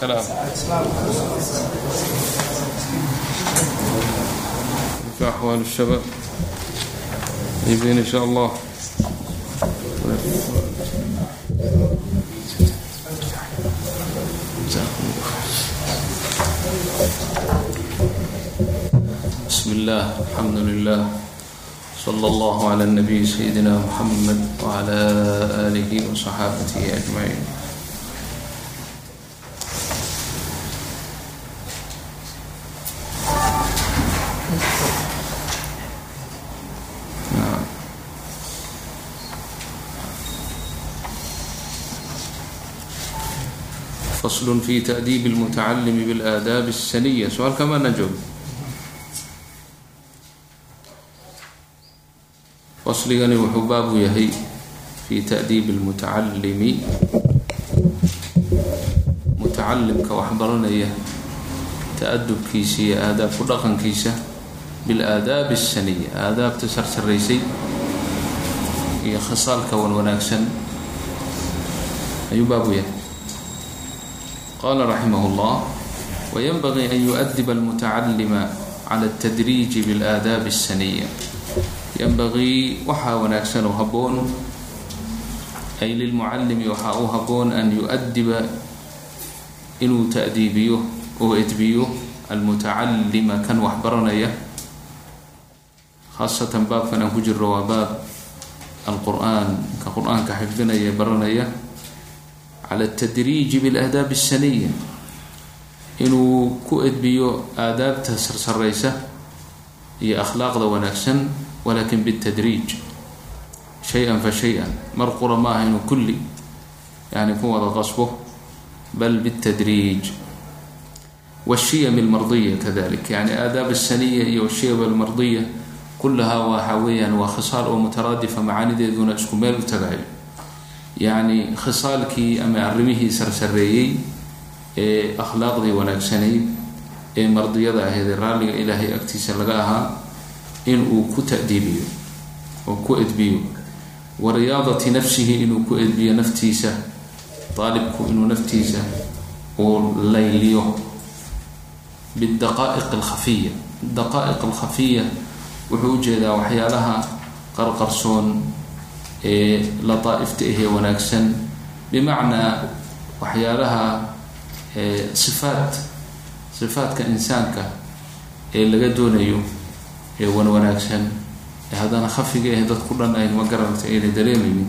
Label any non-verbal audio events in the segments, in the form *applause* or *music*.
سلام أحوال الشباب طيبين إن شاء الله بسم الله الحمد لله صلى الله على النبي سيدنا محمد وعلى آله وصحابته أجمعين فصل في تأديب المتعلم بالآداب السنية سؤال كمان نجوب fasligani wuxuu baabu yahay fi ta'diibi lmutacalimi mutacalimka wax baranaya ta-adubkiisa iyo aadaabku dhaqankiisa bilaadaabi asaniya aadaabta sarsaraysay iyo khasaalka wan wanaagsan ayuu baabu yahay qala raximah اllah wayanbagii an yuؤdiba almutacalima cala اtadriiji biاlaadaabi الsaniya yanbagii waxaa wanaagsan oo habboon ay lilmucallimi waxaa u habboon an yu-adiba inuu ta'diibiyo oo edbiyo almutacallima kan wax baranaya khaasatan baabkan aan ku jiro waa baab alqur-aan ka qur-aanka xifdinaya baranaya cala atadriiji bilahdaabi asaniya inuu ku edbiyo aadaabta sarsaraysa iyo akhlaaqda wanaagsan walaakin bitadriij shay-an fa shay-an mar qura ma inuu kulli yani ku wada qasbo bal bitadriij washiyam almardiya kadalik yani aadaab asaniya iyo washiyam almardiya kulahaa waxaa weeyaan waa khisaal oo mutaraadifa macaanideeduna isku meel u tagahayo yani khisaalkii ama arrimihii sarsareeyey ee akhlaaqdii wanaagsanayd ee mardiyada ahayd ee raalliga ilaahay agtiisa laga ahaa inuu ku ta'diibiyo oo ku edbiyo. Wa riyaadati nafsihi inuu ku edbiyo naftiisa daalibku inuu naftiisa uu layliyo. Bidaqaa'iq alkhafiya. Daqaa'iq alkhafiya wuxuu u jeedaa waxyaalaha qarqarsoon ee lataaifta ahee wanaagsan. Bimacnaa waxyaalaha sifaat sifaadka insaanka ee laga doonayo ee wan wanaagsan. Ee haddana khafiga ah dadku dhan ay ma gararta ayna dareemaynin.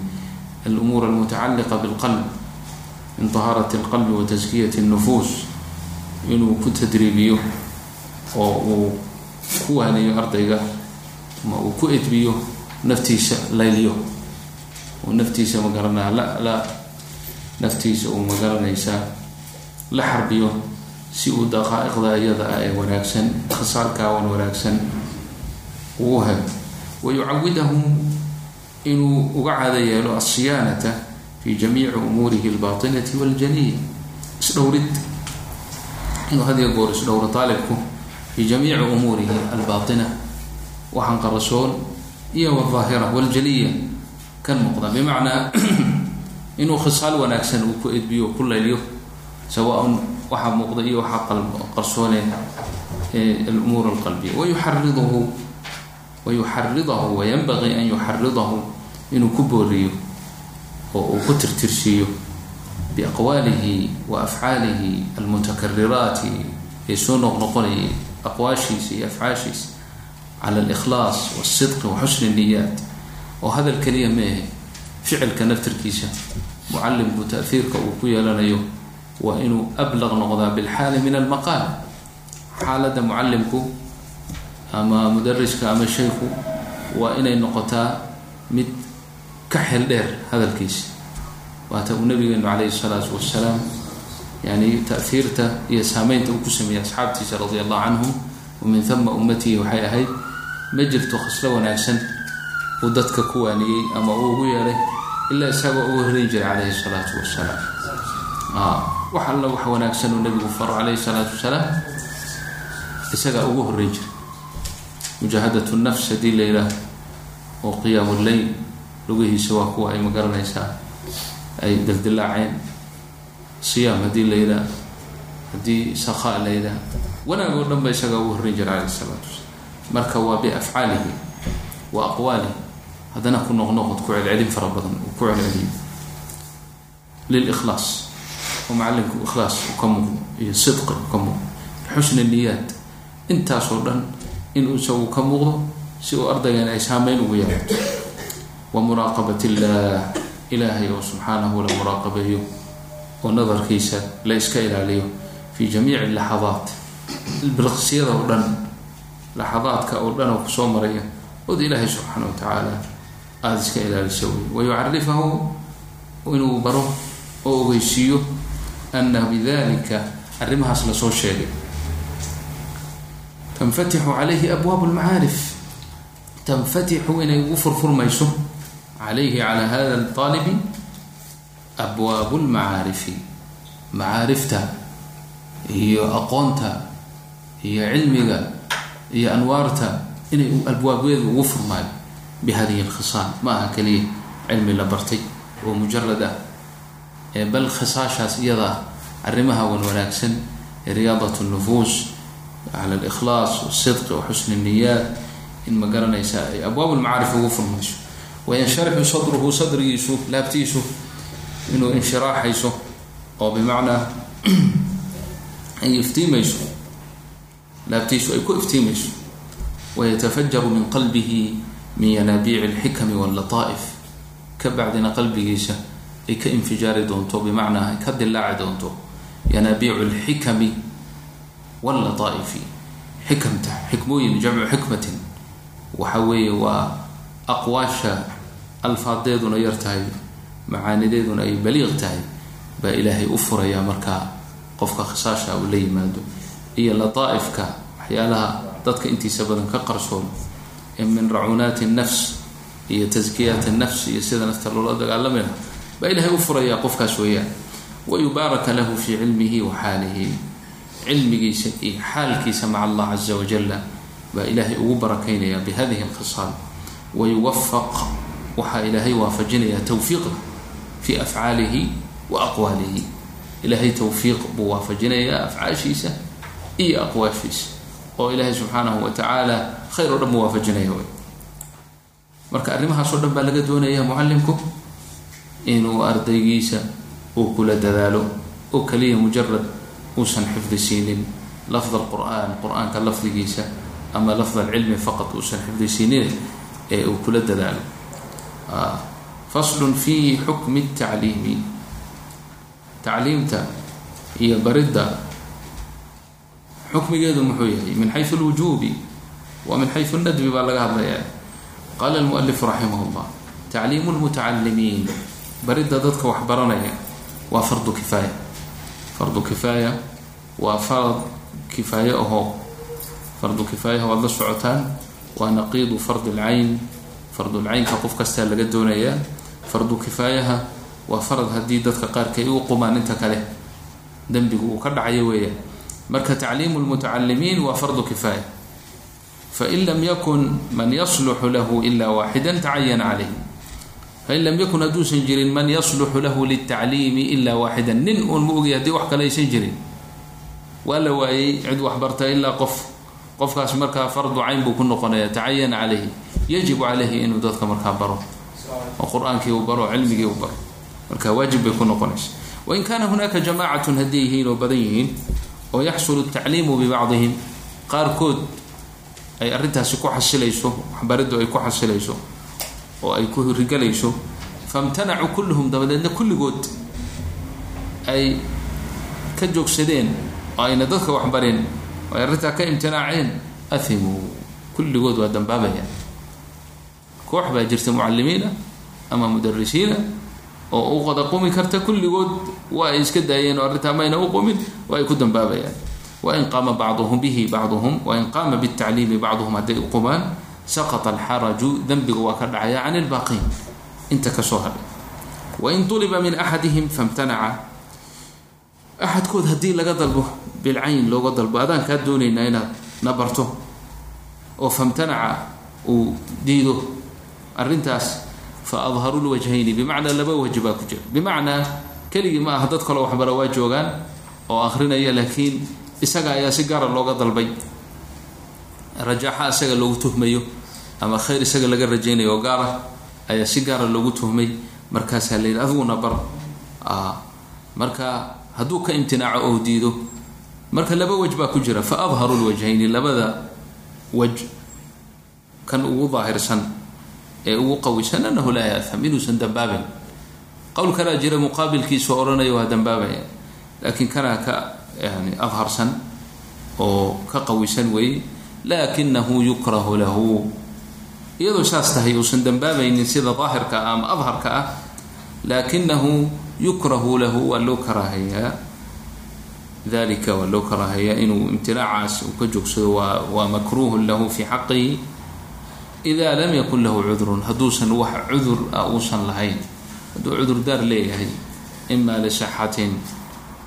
Alumuur almutacaliqa bilqalb min tahaarati alqalbi wa taskiyati اnufuus inuu ku tadriibiyo oo uu ku waaniyo ardayga ma uu ku edbiyo naftiisa layliyo uu naftiisa magaranaa la la naftiisa uu ma garanaysaa la xarbiyo si uu daqaa'iqda iyada ah ee wanaagsan khasaalkaawan wanaagsan uu u helo wayucawidahu inuu uga caado yeelo asiyaanata fi jamiici umuurihi albaatinati waljaniya isdhowrid inuu hadiya goor isdhowro taalibku fi jamiici umuurihi albaatina. Waxaan qarasoon iyo wadaahira waljaliya kan muuqda. Bimacnaa *clears throat* inuu khisaal wanaagsan uu ku edbiyo ku layliyo sawaaun waxaa muuqda iyo waxaa qarsoone alumuur alqalbiya. Wayuxariduhu wayuxaridahu wayanbagii an yuxaridahu inuu ku booriyo oo uu ku tirtirsiiyo biaqwaalihi wa afcaalihi almutakariraati ee soo noqnoqonayay aqwaashiisa iyo afcaashiisa cala alikhlaas walsidqi wa xusni niyaat oo hadal keliya meehe ficilka naftirkiisa mucalimku taahiirka uu ku yeelanayo waa inuu ablaq noqdaa bilxaali min almaqaal. Xaaladda mucalimku ama mudariska ama shayku waa inay noqotaa mid ka xel dheer hadalkiisa. Waata uu nabigeenu calayhi salaatu wasalaam yani taahiirta iyo saameynta uu ku sameeyey asxaabtiisa radia allahu canhum wa min ummatihi waxay ahayd ma jirto khaslo wanaagsan uu dadka ku waaniyey ama uu ugu yeelay ilaa isagoo ugu horeyn jiray calayhi salaatu wasalaam. Wax alla wax wanaagsan uu nabigu faro calayhi salaatu wasalaam isagaa ugu horeyn jiray. Mujaahadat nafs haddii la yidhaah oo qiyaamu leyl lugihiisa waa kuwa ay ma garanaysaa ay dildilaaceen siyaam haddii la yidhaah haddii sakhaa la yidhaah wanaag oo dhan ba isagaa ugu horreyn jira calayh isalaatu wasalaam. Marka waa biafcaalihi wa aqwaalihi haddana ku noqnoqod ku celcelin fara badan uu ku celceliyo lilkhlaas oo macalinku ikhlaas u ka muuqdo iyo sidqi u ka muuqdo xusni niyaad. Intaasoo dhan inuu isagu ka muuqdo si uu ardaygan ay saameyn ugu yeelato. Wa muraaqabat illah ilaahay oo subxaanahu la muraaqabeeyo oo nadarkiisa la iska ilaaliyo fi jamiici laxadaat. Bilqsiyada oo dhan laxadaadka oo dhan oo ku soo maraya od ilaahay subxaana wa tacaala aada iska ilaalisa wey wayucarifahu inuu baro oo ogeysiiyo ana bidalika arrimahaas la soo sheegay. Tanfatixu calayhi abwaab lmacaarif tanfatixu inay ugu furfurmayso calayhi calaa hada aalibi abwaabu lmacaarifi macaarifta iyo aqoonta iyo cilmiga iyo anwaarta inay abwaabyeedu ugu furmaayo bihadihi lkhisaal ma aha keliya cilmi la bartay oo mujarad ah ee bal khisaashaas iyada ah arrimaha wan wanaagsan ee riyaadat nufuus cala alikhlaas wasidqi wa xusni niyaat in ma garanaysa ay abwaab lmacaarif ugu furmayso wayansharaxu sadruhu sadrigiisu laabtiisu inuu inshiraaxayso oo bimacnaa ay iftiimayso laabtiisu ay ku iftiimayso wayatafajaru min qalbihi min yanaabiici alxikami wallataa'if ka bacdina qalbigiisa ay ka infijaari doonto bimacnaa ay ka dilaaci doonto. Yanaabiicu alxikami wallataa'ifi xikamta xikmooyin jamcu xikmatin. Waxa weeye waa aqwaasha alfaadeeduna yar tahay macaanideeduna ay baliiq tahay baa ilaahay u furayaa markaa qofka khisaasha uu la yimaado. Iyo lataaifka waxyaalaha dadka intiisa badan ka qarsoon min racuunaati nafs iyo taskiyaat nafs iyo sida nafta loola dagaalamaya baa ilaahay u furayaa qofkaas weeyaan. Wayubaaraka lahu fii cilmihi wa xaalihi. Cilmigiisa iyo xaalkiisa maca allah caza wajala baa ilaahay ugu barakaynaya bihadihi alkhisaal wayuwafaq waxaa ilaahay waafajinaya tawfiiqda fi afcaalihi wa aqwaalihi. Ilaahay tawfiiq buu waafajinayaa afcaashiisa iyo aqwaashiisa oo ilaahay subxaanahu wa tacaala khayr oo dhan buu waafajinaya wy marka arrimahaas oo dhan baa laga doonaya mucallimku inuu ardaygiisa uu kula dadaalo oo kaliya mujarad uusan xifdi siinin lafd alqur'aan qur'aanka lafdigiisa ama lafd alcilmi faqad uusan xifdi siinin ee uu kula dadaalo. Faslun fi xukmi tacliimi tacliimta iyo baridda xukmigeedu muxuu yahay min xayu lwujuubi wa min xayu nadbi baa laga hadlayaa. Qaala almualifu raximah llah tacliimu lmutacalimiin baridda dadka wax baranaya waa fardu kifaaya. Fardu kifaaya waa farad kifaaye ahoo fardu kifaayaha waad la socotaan waa naqiidu fardi lcayn fardulcaynka qof kastaa laga doonayaa. Fardu kifaayaha waa farad haddii dadka qaarkay u qumaan inta kale dembigu uu ka dhacayo weeyaan marka tacliimu lmutacalimiin waa fardu kifaaya. Fain lam yakun man yasluxu lahu ila waaxida tacayana calayh fain lam yakun hadduusan jirin man yasluxu lahu litacliimi ila waaxida nin uun ma ogya haddii wax kale aysan jirin. Waa la waayey cid waxbarta ilaa qof qofkaas markaa fardu cayn buu ku noqonaya tacayana calayhi. Yajibu calayhi inuu dadka markaa baro. Oo qur'aankii uu baro cilmigii uu baro. Marka waajib bay ku noqonaysa. Wain kaana hunaaka jamaacatun haddii yihiin oo badan yihiin oo yaxsulu tacliimu bibacdihim. Qaarkood ay arrintaasi ku xasilayso waxbariddu ay ku xasilayso oo ay ku rigalayso famtanacuu kulluhum dabadeedna kulligood ay ka joogsadeen oo ayna dadka waxbareen oo ay arrintaa ka imtinaaceen. Ahimuu kulligood waa dambaabayaan. Koox baa jirta mucalimiina ama mudarisiina oo u qumi karta kulligood waa ay iska daayeen oo arrintaa mayna u qumin waa ay ku dambaabayaan. Wain qaama bacduhum bihi bacduhum wain qaama bitacliimi bacduhum hadday qumaan saqata alxaraju dembiga waa ka dhacaya can ilbaaqiin inta ka soo hadhay. Wain tuliba min axadihim famtanaca. Axadkood haddii laga dalbo bilcayn looga dalbo adaan kaa doonaynaa inaad na barto. Oo famtanaca uu diido arrintaas fa adharu lwajhayni bimacnaa laba waj baa ku jira bimacnaa keligii ma aha dad kaloo waxbara waa joogaan oo akrinaya laakiin isaga ayaa si gaara looga dalbay rajaaxa isaga loogu tuhmayo ama khayr isaga laga rajaynayo oo gaara ayaa si gaara loogu tuhmay markaasaa la yidhi adiguna bar marka hadduu ka imtinaaco oo diido marka laba wej baa ku jira fa adharu lwajhayni labada wej kan ugu daahirsan ee ugu qawisan anahu laa yaafham inuusan dambaabayn qowl kalaa jira muqaabilkiisu odhanaya waa dambaabaya. Laakiin kanaa ka yani adharsan oo ka qawisan weeye laakinahu yukrahu lahu. Iyadoo saas tahay uusan dambaabaynin sida daahirka ah ama adharka ah laakinahu yukrahu lahu waa loo karaahayaa. Dalika waa loo karaahayaa inuu imtinaacaas uu ka joogsado waa waa makruuhun lahu fi xaqihi ida lam yakun lahu cudrun hadduusan wax cudur ah uusan lahayn hadduu cudurdaar leeyahay ima lisixatin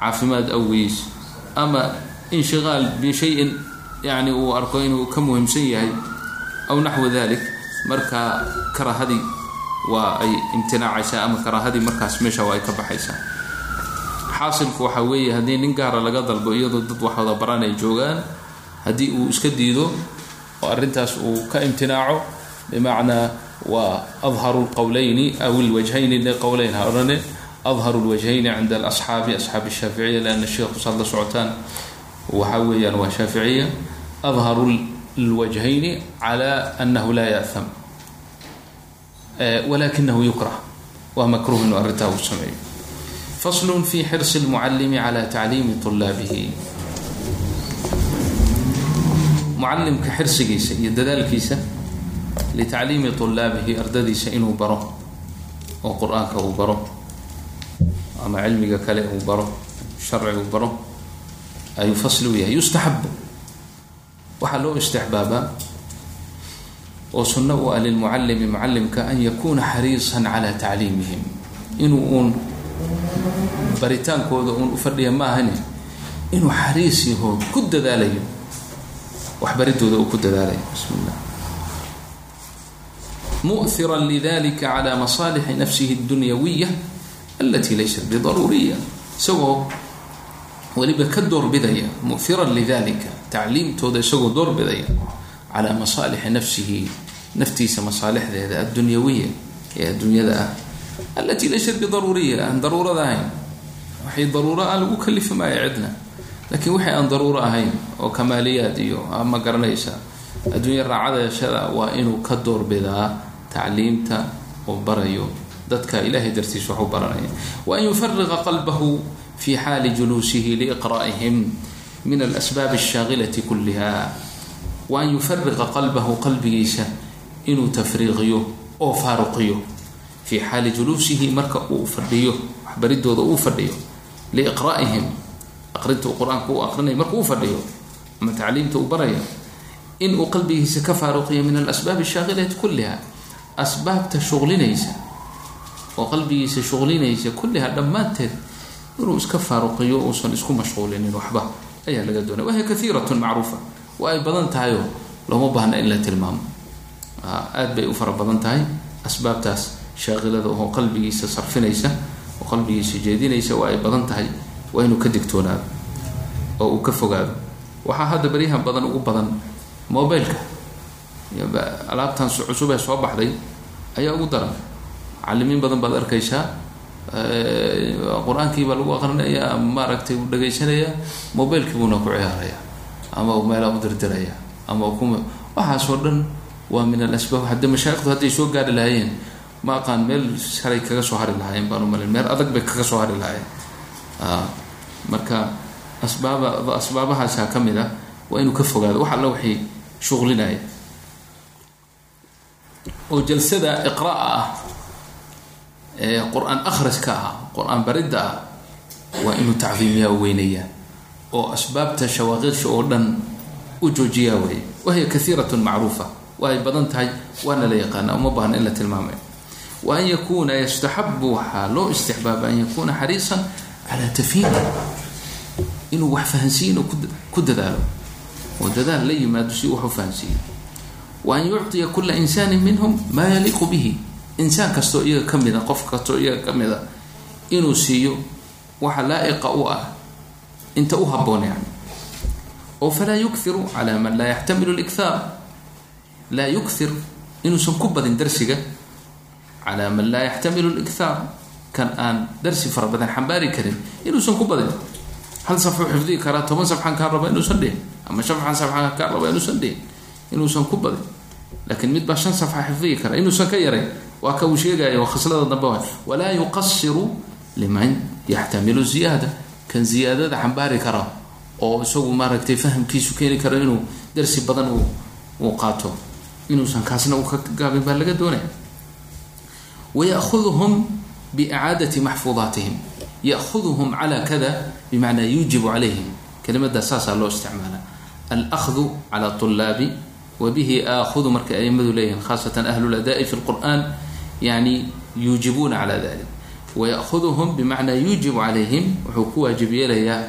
caafimaad awgiis ama inshiqaal bishayin yani uu arko inuu ka muhiimsan yahay aw naxwu dalik marka karaahadii waa ay imtinaacaysaa ama karaahadii markaas meesha waa ay ka baxaysaa xaasilku waxaa weeye haddii nin gaara laga dalbo iyadoo dad wax wada baran ay joogaan haddii uu iska diido oo arrintaas uu ka imtinaaco bimacnaa waa adharu lqowleyni aw lwajhayni qowleyn ha odhane adharu lwajhayni cinda alasxaabi asxaabi shaaficiya lianna sheekhu saad la socotaan waxaa weeyaan waa shaaficiya adharu lwajhayni cala anahu laa ya'ham walakinahu yukrah waa makruh inuu arrintaa uu sameeyo. Fasl fi xirsi lmucalimi cala tacliimi طulaabihi mucalimka xirsigiisa iyo dadaalkiisa litacliimi طulaabihi ardadiisa inuu baro oo qur'aanka uu baro ama cilmiga kale uu baro sharci uu baro ayuu fasli u yahay. Yustaxabu waxaa loo istixbaabaa oo sunno u ah lilmucalimi mucalimka an yakuna xariisan cala tacliimihim. Inuu uun baritaankooda uun u fadhiya maahane inuu xariis ku dadaalayo waxbaridooda uu ku dadaalayo bismi llah lidalika cala masaalixi nafsihi اdunyawiya alati laysat bidaruuriya isagoo weliba ka doorbidaya mu'hiran lidalika tacliimtooda isagoo doorbidaya calaa masaalixi nafsihi naftiisa masaalixdeeda addunyawiya ee adduunyada ah alatii laysat bidaruuriya aan daruurada ahayn. Waxay daruuro aan lagu kalifi maayo cidna laakiin waxay aan daruuro ahayn oo kamaaliyaad iyo ma garanaysa. Adduunya raacadashada waa inuu ka doorbidaa tacliimta oo barayo. Dadka ilahay dartiis waxu baranaya wa an yufariqa qalbahu fi xaali juluusihi liiqra'ihim min alasbaabi alshaaqilati kulliha. Wa an yufariqa qalbahu qalbigiisa inuu tafriiqiyo oo faaruqiyo. Fii xaali juluusihi marka uu fadhiyo waxbaridooda uu fadhiyo liiqra'ihim aqrinta uu qur'aanka u aqrinayo marka uu fadhiyo ama tacliimta uu baraya inuu qalbigiisa ka faaruqiyo min alasbaab ashaaqilati kulliha asbaabta shuqlinaysa oo qalbigiisa shuqlinaysa kulliha dhammaanteed inuu iska faaruqiyo uusan isku mashquulinin waxba ayaa laga doonaya wahiy kaiiratun macruufa waa ay badan tahayoo looma baahna in la tilmaamo. Aada bay u fara badan tahay asbaabtaas shaaqilada oo qalbigiisa sarfinaysa oo qalbigiisa jeedinaysa waa ay badan tahay waa inuu ka digtoonaado oo uu ka fogaado. Waxaa hadda beryahan badan ugu badan mobileka alaabtan cusub ee soo baxday ayaa ugu daran. Macalimiin badan baad arkaysaa qur'aankii baa lagu aqrinaya maaragtay uu dhagaysanayaa mobilkii buuna ku ciyaaraya ama meelaa u dirdiraya ama ku waxaasoo dhan waa min alasbaab. Hadde mashaayikhdu hadday soo gaari lahaayeen ma aqaan meel saray kaga soo hari lahaayeen baan umalayn meel adag bay kaga soo hari lahaayeen marka asbaaba asbaabahaasaa ka mid ah waa inuu ka fogaado. Wax alla waxay shuqlinaya oo jalsada iqra'a ah ee qur'aan akhriska ah qur'aan baridda ah waa inuu tacdiimiyaa weynayaa. Oo asbaabta shawaaqirsha oo dhan u joojiyaa weeye. Wahiya kaiiratun macruufa. Waa badan tahay waana la yaqaana uma baahna in la tilmaamay. Wa yakuuna yastaxabu waxaa loo istixbaaba an yakuuna xariisan calaa tafhiimi inuu wax fahansiiyin oo ku dadaalo oo dadaal la yimaado si wax u fahansiiyo wa an yucطiya kula insaanin minhum maa yaliiqu bihi insaan kastoo iyaga ka mida qof kastoo iyaga ka mida inuu siiyo waxa laa-iqa u ah inta u haboon yani oo falaa yukthiru cala man laa yaxtamilu likhaar laa yukthir inuusan ku badin darsiga calaa man laa yaxtamilu likhaar kan aan darsi fara badan xambaari karin inuusan ku badin. Hal safxu xifdihi karaa toban safxan kaa raba inuusan dhihin ama shanfan safxan kaa raba inuusan dhihin inuusan ku badin. Laakiin mid baa shan safxa xifdihi kara inuusan ka yaray waa ka uu sheegaya waa khaslada dambe wa walaa yuqasiru liman yaxtamilu ziyaada kan ziyaadada xambaari kara oo isagu maaragtay fahamkiisu keeni karo inuu darsi badan uu qaato inuusan kaasna u ka gaabin baa laga doonaya. Wayahuduhum biicaadati maxfuudaatihim yahuduhum cala kada bimacnaa yuujibu calayhim kelimada saasaa loo isticmaala alahdu cala طulaabi wabihi aakhudu markay aimadu leeyihiin khaasatan ahlu ladaa'i fi lqur'an yani yuujibuuna cala dalik wayahuduhum bimacnaa yuujibu calayhim wuxuu ku waajib yeelayaa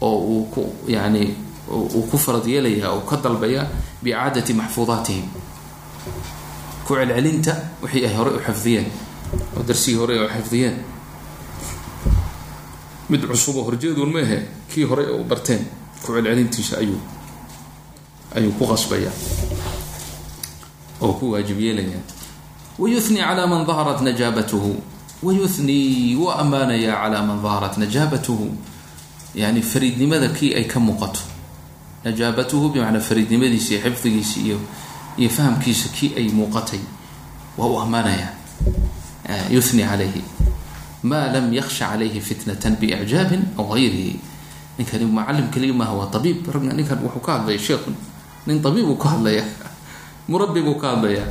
oo uu ku yani uu ku farad yeelaya oo ka dalbaya biicaadati maxfuudaatihim ku celcelinta wixii ay horey u xifdiyeen oo darsigii horey u xifdiyeen. Mid cusubo horjeeduun ma kii horey u barteen ku celcelintiisa ayuu ayuu ku qasbaya oo ku waajib yeelaya wayuni calaa man daharat najaabatuhu wayuni wuu ammaanayaa calaa man daharat najaabatuhu. Yani fariidnimada kii ay ka muuqato. Najaabatuhu bimacnaa fariidnimadiisa iyo xifdigiisa iyo iyo fahamkiisa kii ay muuqatay waa u ammaanayaa yuni calayhi maa lam yaksha calayhi fitnatan biicjaabin aw gayrihi ninkani macalim keliya maaha waa abiib ninkan wuxuu ka hadlaya sheekhu nin abiib uu ka hadlaya murabbi buu ka hadlaya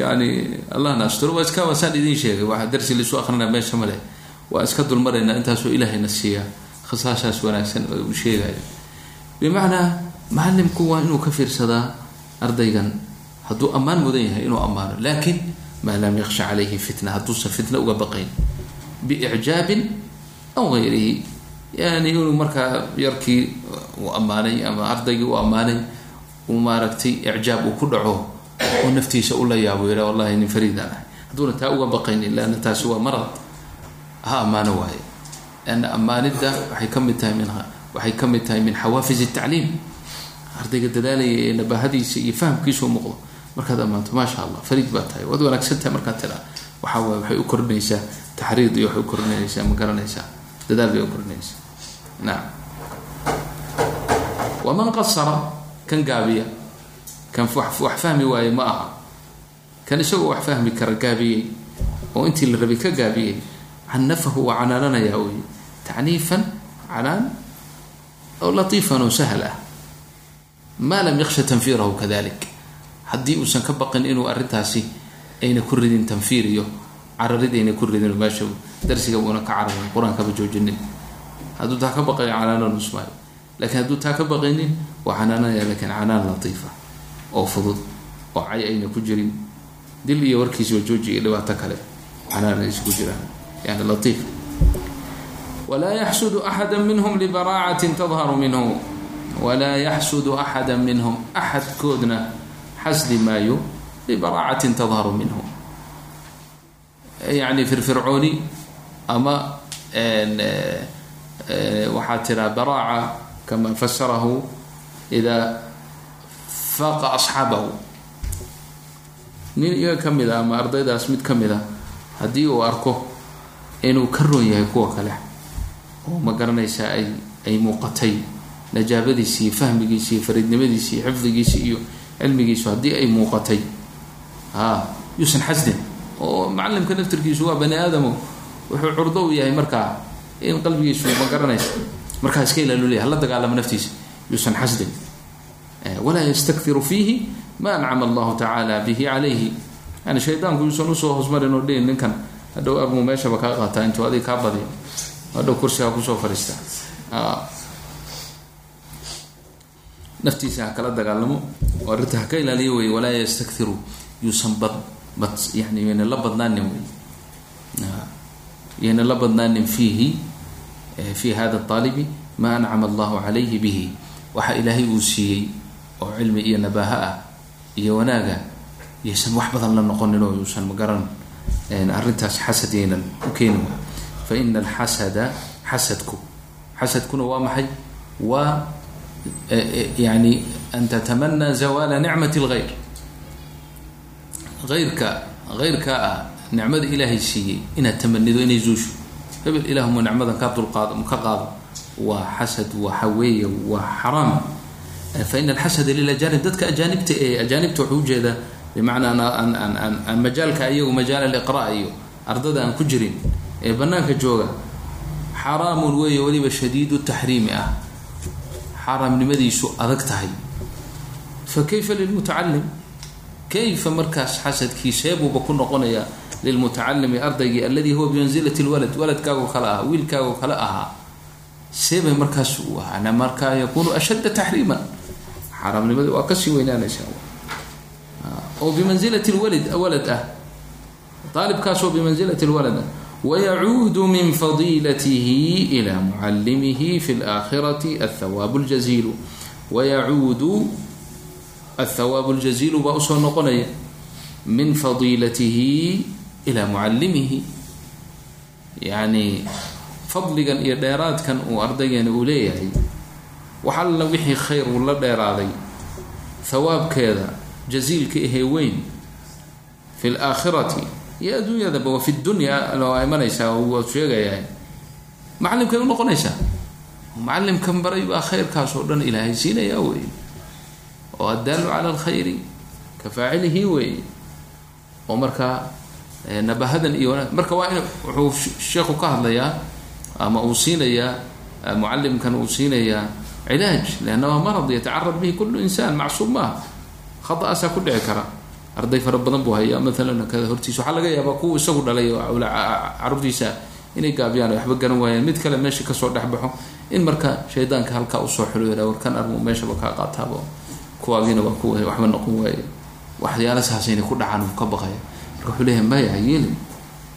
yani allahna asturo waa iska waasaan idin sheegay waa darsi laisu akrinaa meesha male waa iska dulmaraynaa intaasoo ilaahayna siiya khasaashaas wanaagsan uu sheegayo bimacnaa macalimku waa inuu ka fiirsadaa ardaygan hadduu ammaan mudan yahay inuu ammaano laakiin maa lam yaksha calayhi fitna hadduusan fitna uga baqayn biicjaabin aw gayrihi yani inuu markaa yarkii uu ammaanay ama ardaygii u ammaanay uu maaragtay icjaab uu ku dhaco oo naftiisa ula yaabo yidha wallahi nin fariidaan ahay hadduuna taa uga baqaynin leanna taasi waa marad ha ammaano waaye leanna ammaanidda waxay ka tahay min waxay ka tahay min xawaafis tacliim ardayga dadaalaya ee nabahadiisa iyo fahamkiisa u muuqdo markaad ammaanto maasha allah fariid baa tahay. Waad wanaagsan tahay markaad tiraa waxaa waay waxay u kordhinaysaa taxriid iyo waxay u kordhinaysaa ma garanaysaa dadaal bay u kordhinaysaa nacam waman qasara kan gaabiya kan wax fahmi waaye ma aha. Kan isagoo wax fahmi kara gaabiyey oo intii la rabay ka gaabiyey canafahu waa canaananayaa wey tacniifan canaan oo latiifan oo sahal ah. Maa lam yaksha tanfiirahu kadalik haddii uusan ka baqin inuu arrintaasi ayna ku ridin tanfiir iyo cararid ayna ku ridin meesha darsiga uuna ka cararin qur'aankaba joojinin. Hadduu taa ka baqayo canaanan usmaayo lakiin hadduu taa ka baqaynin waa canaananaya lakiin canaan latiifa oo fudud oo cay ayna ku jirin. Dil iyo warkiisao jooji iyo dhibaato kale canaan aysa ku jiraan. Yani latiif. Walaa yaxsudu axada minhum libaraacatin tadharu minhu. Walaa yaxsudu axada minhum axadkoodna xasdi maayo libaraacatin tadharu minhu yani firfircooni ama waxaa tiraa baraaca kama fasarahu idaa faaqa asxaabahu nin iyaga ka mid a ama ardaydaas mid ka mid a haddii uu arko inuu ka roon yahay kuwa kale oo ma garanaysaa ay ay muuqatay najaabadiisi iyo fahmigiisi iyo fariidnimadiisi iyo xifdigiisi iyo cilmigiisu haddii ay muuqatay. A yuusan xasdin oo macalimka naftirkiisu waa bani aadamo wuxuu curdo u yahay markaa in qalbigiisu ma garanaysa markaa iska ilaalulya hala dagaalamo naftiisa. Yuusan xasdin walaa yastakhiru fiihi ma ancama allahu tacaala bihi calayhi. Yani shaydaanku yuusan u soo hoosmarin oo dhihin ninkan hadhow armuu meeshaba kaa qaataa intuu adig kaa badiyo. Hadhow kursigaa ku soo fariista naftiisa ha kala dagaalamo oo arrinta ha ka ilaaliyo wey walaa yastakhiru yuusan bad bad yani yayna la badnaanin wey yayna la badnaanin fiihi fi hada aalibi ma ancama allahu calayhi bihi. Waxa ilaahay uu siiyey oo cilmi iyo nabaaha ah iyo wanaaga yaysan wax badan la noqonin oo yuusan magaran arrintaas xasad yaynan u keeni fa ina alxasada xasadku xasadkuna waa maxay? Waa yani an tatamanaa zawaala nicmati lgayr ayrka hayrkaa ah nicmada ilaahay siiyey inaad tamanido inay zuusho hebel ilaahuma nicmadan ka dulqaado ka qaado waa xasad waxa weeye waa xaraam fa ina alxasada lilajaanib dadka ajaanibta ee ajaanibta wuxuu u jeedaa bimacnaa aan majaalka iyagu majaal aliqra iyo ardada aan ku jirin ee banaanka jooga xaraamun weeye weliba shadiidu taxriimi ah xaaraamnimadiisu adag tahay. Fa kayfa lilmutacalim kayfa markaas xasadkii seebuuba ku noqonayaa lilmutacalimi ardaygii alladii huwa bimansilati lwalad waladkaagoo kale ah wiilkaagoo kale ahaa. Seebay markaas markaa yakunu ashadda taxriiman. Xaaraamnimadii waa ka sii weynaanaysaa. Oo bimansilati lwalid walad ah. Aalibkaasoo bimansilati lwalad ah wayacuudu min fadiilatihi ila mucalimihi fi laakhirati athawaabu ljaziilu wayacuudu athawaabu ljaziilu baa u soo noqonaya min fadiilatihi ilaa mucalimihi yani fadligan iyo dheeraadkan uu ardaygeena uu leeyahay wax alla wixii khayr uu la dheeraaday hawaabkeeda jaziilka ahee weyn fi laakhirati iyo adduunyadaba wa fi dunya waa imanaysaa waa sheegayaa macalimkay unoqonaysaa macalimkan baray baa khayrkaas oo dhan ilaahay siinayaa wey oo addaalu cala alkhayri ka faacilihi wey oo markaa nabahadan iyo marka waa in wuxuu sheekhu ka hadlayaa ama uu siinayaa mucalimkan uu siinayaa cilaaj leanna waa marad yatacarad bihi kullu insaan macsuum maaha khata'aasaa ku dhici kara arday fara badan buu hayaa. Maalan kada hortiisa waxaa laga yaabaa kuwa isagu dhalay oo inay gaabiyaan waxba garan waayaan. Mid kale meesha ka soo dhexbaxo in marka shaydaanka halkaa u soo xulooda warkan armu meeshaba kaa qaataabo. Kuwaagiina waa kuwa waxba noqon waaye waxyaala saasayna ku dhacaan ka baqaya marka wuxuu leeyahay maya yeelin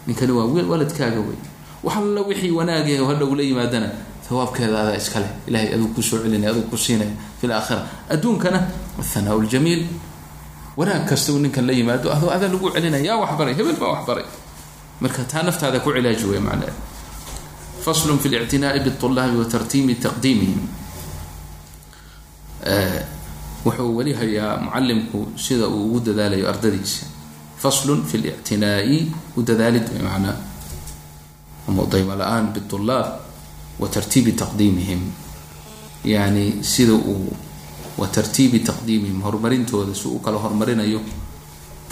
ninkani waa waladkaaga wey. Wax wixii wanaagay oo hadha ula yimaadana hawaabkeeda adaa iskale ilahay aduu ku soo celinaya aduu ku siinaya fi laakhira adduunkana athanaa ljamiil wanaag kasta ninkan la yimaado adoo adaa lagu celinaya yaa waxbaray hebel baa waxbaray. Marka taa naftaada ku cilaaji wey macnaha faslun fi lictinaa'i biulaabi wa taqdiimihim. Wuxuu weli hayaa mucalimku sida uu ugu dadaalayo ardadiisa. Faslun fi lictinaa'i u dadaalid manaa ama dayma la'aan biulaab wa tartiibi taqdiimihim. Yani sida uu wa tartiibi taqdiimihim horumarintooda si uu kala horumarinayo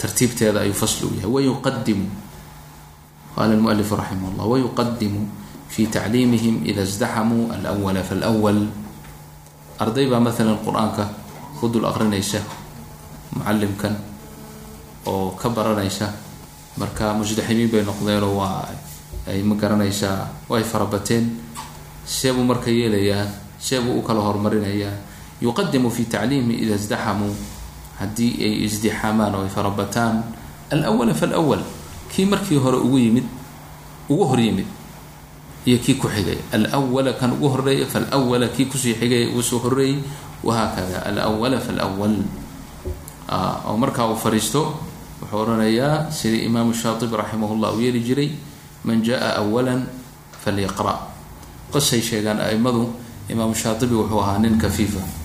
tartiibteeda ayuu fasl u yahay. Wayuqadimu qala lmualifu raximah llah wayuqadimu fi tacliimihim ida isdaxamuu alwala falwal arday baa maalan qur'aanka ku dul aqrinaysa mucalimkan oo ka baranaysa marka musdaximiin bay noqdeenoo waa ay ma garanaysaa way farabateen. Seebuu marka yeelayaa seebuu u kala horumarinayaa yuqadimu fi tacliimihi ida isdaxamuu haddii ay isdixaamaan oo ay farabataan alwala falwal kii markii hore ugu yimid ugu hor yimid iyo kii ku xigay alwala kan ugu horreeya falwala kii ku sii xigay ugu horeeyey wahaakada alwala falwal oo markaa uu fariisto wuxuu odhanayaa sidii imaamu shaatibi raximah llah uu yeeli jiray man jaa awala falyaqra qisay sheegaan aimadu imaamu shaatibi wuxuu ahaa nin kafiifa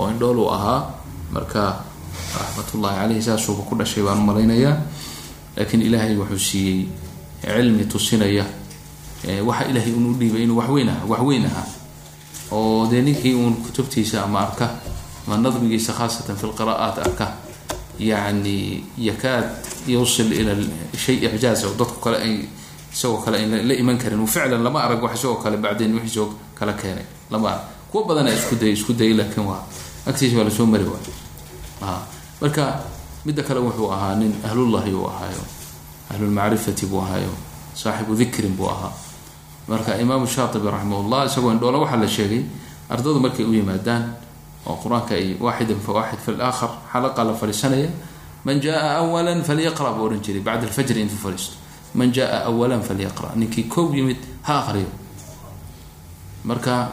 oo indhool uu ahaa marka raxmatullahi caleyhi saasuuba ku dhashay baan malaynayaa laakiin ilaahay wuxuu siiyey cilmi tusinaya waxa ilaahay unu dhiibay inuu waxweyn aha waxweyn ahaa oo dee ninkii uun kutubtiisa ama arka ama nadmigiisa khaasatan fi lqira'aat arka yani yakaad yusil ila shay icjaaz oo dadku kale ay isagoo kale ayn la iman karin. Ficlan lama arag wax isagoo kale bacdeen wixiisoo kala keenay lama arag. Kuwa badana isku day isku dayay laakiin waa agtiisa waa la soo mari waay marka midda kale wuxuu ahaa nin ahlullahi uu ahaayo ahlulmacrifati buu ahaayo saaxibu dikrin buu ahaa. Marka imaamu shaatibi raximahullah isagoo indhoola waxaa la sheegay ardadu markay u yimaadaan oo qur'aanka ay waaxidan fa waaxid xalaqa la fadhiisanaya man jaa awalan falyaqra buu odhan jiray bacda alfajri intuu fadhiisto. Man jaa awalan falyaqra. Ninkii koob yimid ha aqriyo. Marka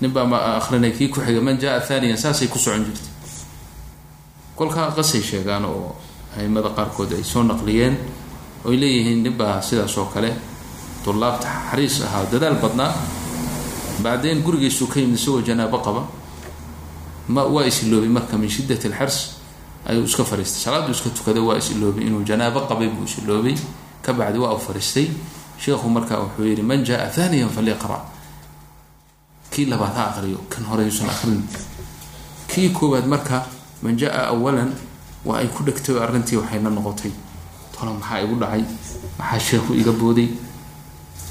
nin baa akrinay kii ku xiga man jaa thaniyan saasay ku socon jirtay. Kolkaa qasay sheegaan oo aimada qaarkood ay soo naqliyeen oy leeyihiin ninbaa sidaas oo kale tulaabta xariis ahaa dadaal badnaa. Bacdeen gurigiisuu ka yimid isagoo janaabo qaba. Ma waa isiloobay marka min shidat alxirs ayuu iska fariistay. Salaaduu iska tukaday waa isiloobay inuu janaabo qabay buu isiloobay ka bacdi waa u fariistay. Sheekhu markaa wuxuu yihi man jaa thaniyan falyaqra kii labaad ha aqriyo kan hore yuusan aqrin kii koowaad marka man jaa awalan waa ay ku dhegtay oo arrintii waxayna noqotay. Tolo maxaa igu dhacay? Maxaa sheekhu iga booday?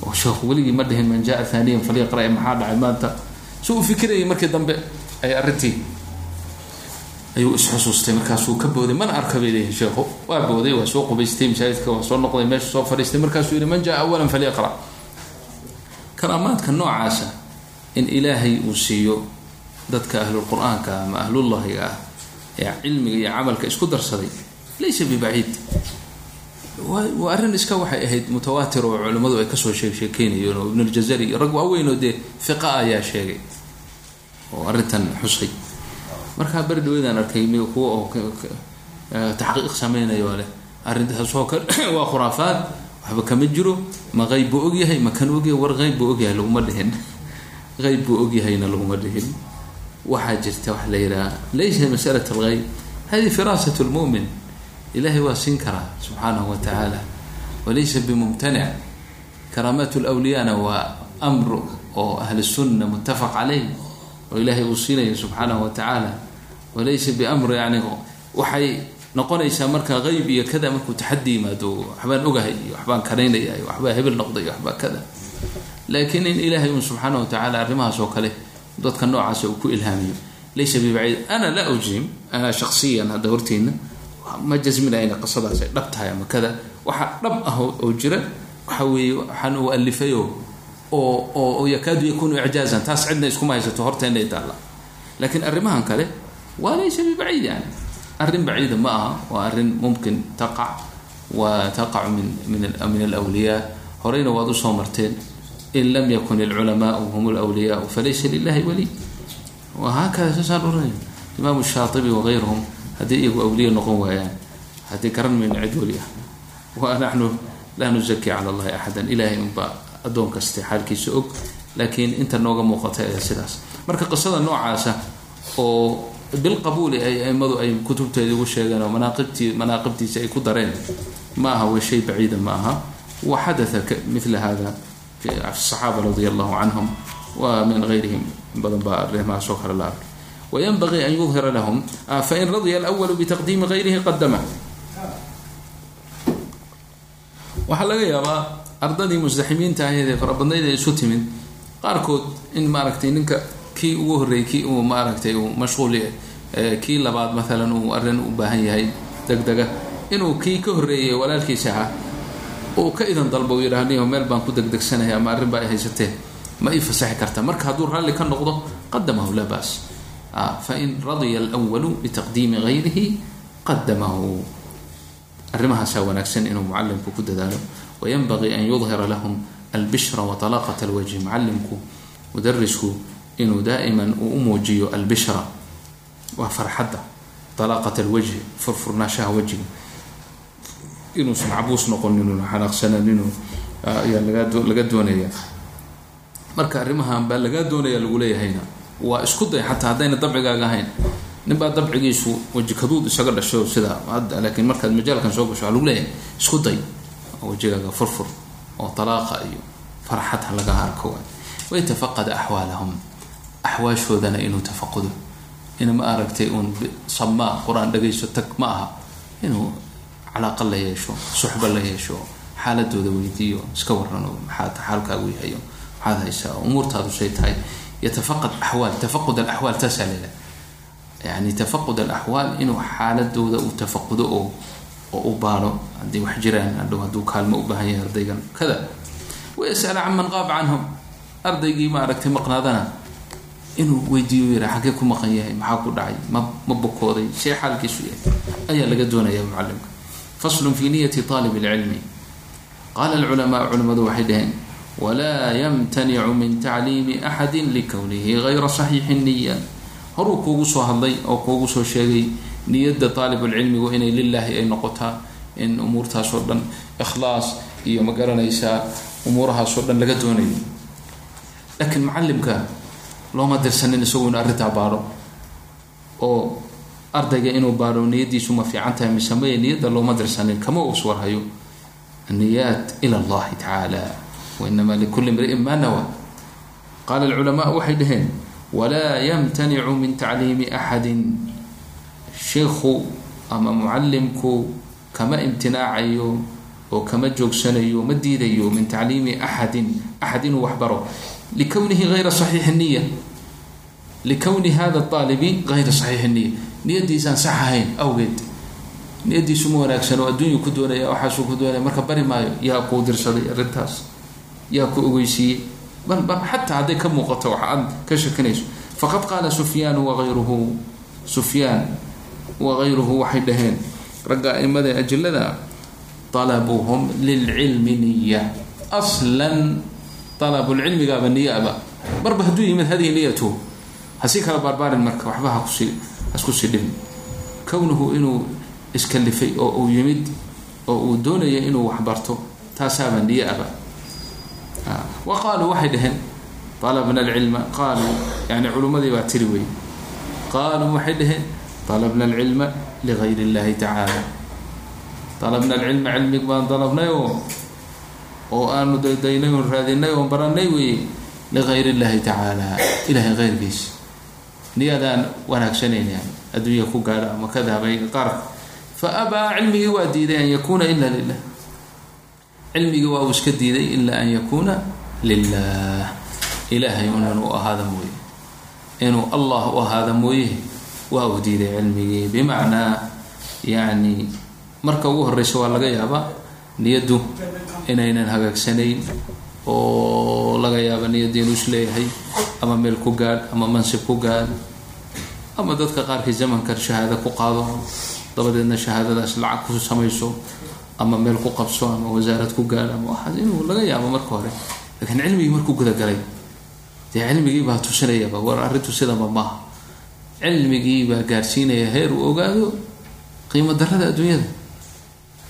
Oo sheekhu weligii ma dhihin man jaa thaniyan falyaqra maxaa dhacay maanta? Si uu fikirayay markii dambe ay arrintii ayuu isxusuustay markaasuu ka booday mana arka bay leeyihiin sheekhu. Waa booday waa soo qubaystay masaajidka waa soo noqday meesha soo fadhiistay. Markaasuu yihi man jaa awalan falyaqra. Karaamaadka noocaasa in ilaahay uu siiyo dadka ahlulqur-aanka ama ahlullahiga ah ee cilmiga iyo camalka isku darsaday laysa bibaciid. Waa arrin iska waxay ahayd mutawaatir oo culimmadu ay ka soo sheeg sheekeynayeen oo ibnuljazari iyo rag waaweyn oo dee fiqa ayaa sheegay oo arrintan xusay. Markaa beri dhaweydaan arkay kuwa oo taxqiiq sameynaya leh. Arrintaasoo kale *coughs* waa khuraafaad waxba kama jiro ma qeyb buu ogyahay ma kan ogyahay war qeyb buu ogyahay laguma dhihin qeyb buu ogyahayna laguma dhihin. Waxaa jirta waxa la yidhaha laysa masalat algeyb hadi firaasat lmu'min ilahay waa siin karaa subxaanahu wa walaysa bimumtanic karaamaat lwliyana waa amr oo ahli sunna muttafaq caleyh oo ilaahay uu siinayo subxaanahu wa walaysa biamr yani waxay noqonaysaa marka qeyb iyo kada markuu taxadi yimaado waxbaan ogahay iyo waxbaan karaynaya iyo waxbaa hebel noqday iyo waxbaa kada laakiin in ilaahay un subxaana wa tacaala arrimahaas kale dadka noocaas uu ku ilhaamiyo. Laysa bibaciid ana laa ujrim ana shaksiyan hadda horteyna ma jasminaya ina qisadaas ay dhab tahay ama kada waxaa dhab ah oo jira waxa weeye waxaan uu alifayo oo oo yakaadu yakunu icjaazan taas cidna iskuma haysato horteena taalla. Laakiin arrimahan kale waa laysa bibaciid yani. Arrin baciida ma aha waa arrin mumkin taqac wa taqacu min min min alwliyaa horeyna waad u soo marteen in lam yakun ilculamaau hum lwliyaau falaysa lilahi waliy wahaakada saasaan oranay imaamu shaatibi wagayruhum haddii iyagu awliya noqon waayaan haddii garan mayno cid weli ah wa laa nuzaki cala allahi axadan ilahay unbaa addoon kaste xaalkiisa og laakiin inta nooga muuqata ee sidaas marka qisada noocaasa oo bilqabuuli ay aimadu ay kutubteeda ugu sheegeen oo manaaqibtii manaaqibtiisa ay ku dareen ma aha way shay baciida ma aha wa xadaa mila hada saxaaba radia allahu canhum wa min gayrihim in badan baa arrimahaas oo kale la arkay wayanbagii an yudhira lahum fain radya alwalu bitaqdiimi gayrihi qadama waxaa laga yaabaa ardadii mustaximiinta ahayd ee farabadnayd ee isu timid qaarkood in maaragtay ninka kii ugu horreeyey kii uu maaragtay uu mashquul kii labaad maalan uu arrin u baahan yahay degdega inuu kii ka horreeyay walaalkiisa ahaa uu ka idan dalba uu yidhaha niyo meel baan ku degdegsanaya ama arrin baa ay haysatee ma ii fasaxi karta marka hadduu raalli ka noqdo qadamahu laa baas. Fain radya alwalu bitaqdiimi gayrihi qadamahu arrimahaasaa wanaagsan inuu mucalimku ku dadaalo. Wayanbagii an yudhira lahum albishra wa talaqat alwajhi mucalimku mudarisku inuu daa'iman uu u muujiyo albishra. Waa farxadda talaqat alwajhi furfurnaashaha wejiga inuusan cabuus noqon inuu xanaaqsanan inuu ayaa lagaa laga doonaya. Marka arrimahan baa lagaa doonaya lagu leeyahayna. Waa isku day xataa haddayna dabcigaaga ahayn. Ninbaa dabcigiisu weji kaduud isaga dhasho sidaa laakiin markaad majaalkan soo gasho waa lagu leeyahay. Isku day. Oo wejigaaga furfur oo talaaqa iyo farxad ha arko. Waytafaqada axwaalahum. Axwaashoodana inuu tafaqudo in ma aragtay uun samaa qur'aan dhagayso tag ma aha. Inuu calaaqa la yeesho suxba la yeesho xaaladooda weydiiyo iska warano maxaa xaalkaagu yahayo maxaad haysaa umuurtaadu say tahay yatafaqad axwaal tafaqud alaxwaal taasaa leedahay yani tafaqud alaxwaal inuu xaaladooda uu tafaqudo oo oo u baaro haddii wax jiraan hadhow hadduu kaalmo u baahan yahay ardaygan. Kada? Wayasala can man qaaba canhum. Ardaygii ma aragtay maqnaadana inuu weydiiyo yara xaggee ku maqan yahay maxaa ku dhacay ma ma bokooday see xaalkiisu yahay? Ayaa laga doonaya mucalimka faslun fi niyati aalib اlcilmi qaala alculamaa culimadu waxay dhaheen walaa yamtanicu min tacliimi axadi likownihi gayra saxiixi niya horuu kuugu soo hadlay oo kuugu soo sheegay niyadda aalibulcilmigu inay lilaahi ay noqotaa in umuurtaas oo dhan ikhlaas iyo ma garanaysaa umuurahaasoo dhan laga doonayo laakiin macalimka looma dirsanin isagu inu arrintaa baaro oo ardayga inuu baaro niyadiisu ma fiican tahay mise maya niyadda looma dirsanin kama uu suwarhayo aniyaat ila allahi tacaala wainama likuli mriin ma nawa. Qaala alculamaa waxay dhaheen walaa yamtanicu min tacliimi axadin sheikhu ama mucallimku kama imtinaacayo oo kama joogsanayo ma diidayo min tacliimi axadin axad inuu waxbaro likownihi ayra saxiixi niya likowni hada aalibi ayra saxiixi niya niyadiisaan sax ahayn awgeed. Niyadiisu ma wanaagsan oo adduunyu ku doonaya waxaasuu ku doonaya marka bari maayo yaa kuu dirsaday arrintaas yaa ku ogeysiiyey. Xataa hadday ka muuqato wax aad ka shakinayso faqad qaala sufyaanu waayruhu sufyaan wagayruhu waxay dhaheen ragga aimada ajilada alabuhum lilcilmi niya aslan alabulcilmigaaba niyaaba marba hadduu yimid hadihi niyatuhu hasii kala baarbaarin marka waxba hakusii haskusii dhibin kownuhu inuu iskalifay oo uu yimid oo uu doonaya inuu waxbarto taasaaba niyaaba wa qaaluu waxay dhaheen alabna alcilma qaaluu yani culummadii baa tiri wey qaaluu waxay dhaheen alabna alcilma ligayr اllahi tacaala. Alabna alcilma cilmig baan dalabnay oo oo aanu daydaynay oon raadinay oon baranay weeye ligayr اllahi tacaala ilahay keyrkiisa niyadaan wanaagsanayn yani adduunya ku gaadha ama ka dahabay qaarka fa abaa cilmigii waa diiday an yakuuna ila lilah cilmigii waa uu iska diiday ilaa an yakuuna lilah ilaahay un inuu ahaada mooye. Inuu allah u ahaada mooye waa uu diiday cilmigii. Bimacnaa yani marka ugu horeysa waa laga yaabaa niyaddu inaynan hagaagsanayn oo laga yaaba niyadda inuu is leeyahay ama meel ku gaadh ama mansib ku gaadh ama dadka qaarkii zamankan shahaado ku qaado dabadeedna shahaadadaas lacag ku samayso ama meel ku qabso ama wasaarad ku gaadh ama waxaas inuu laga yaabo marka hore. Laakiin cilmigii markuu gudagalay dee cilmigii baa tusinayaba war arrintu sidaba maaha. Cilmigii baa gaarsiinaya heer uu ogaado qiimo darada adduunyada.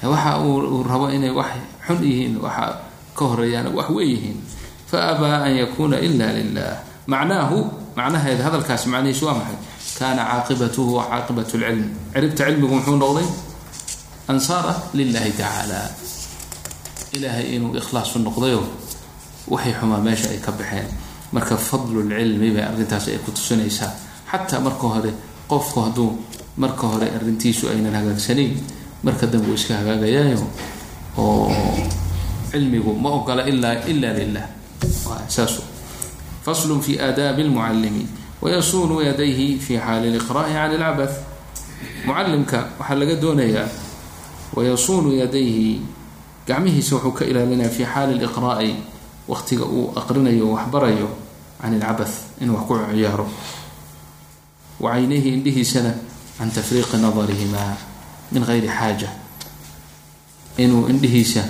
Waxa uu rabo inay wax xun yihiin waxa ka horeeyaan wax wey yihiin. Fa abaa an yakuuna ila lilah macnaahu macnaheed hadalkaas macnihiisu waa maxay kaana caaqibatuhu wa caaqibat lcilm ciribta cilmigu muxuu noqday ansaara lilahi tacaala ilaahay inuu ikhlaasu noqdayo waxay xumaa meesha ay ka baxeen marka fadlulcilmi bay arrintaas ay ku tusinaysaa xataa marka hore qofku hadduu marka hore arrintiisu aynan hagaagsanayn marka dambe uu iska hagaagayaayo oo cilmigu ma ogola ilaa ila lilah saas faslu fi aadaabi lmucalimi wayasuunu yadayhi fi xaali liqra'i can ilcabath mucalimka waxaa laga doonayaa wayasuunu yadayhi gacmihiisa wuxuu ka ilaalinaya fi xaali liqra'i waqtiga uu aqrinayo waxbarayo can ilcabath inuu wax ku ciyaaro. wa caynayhi indhihiisana can tafriiqi nadarihima min gayri xaaja inuu indhihiisa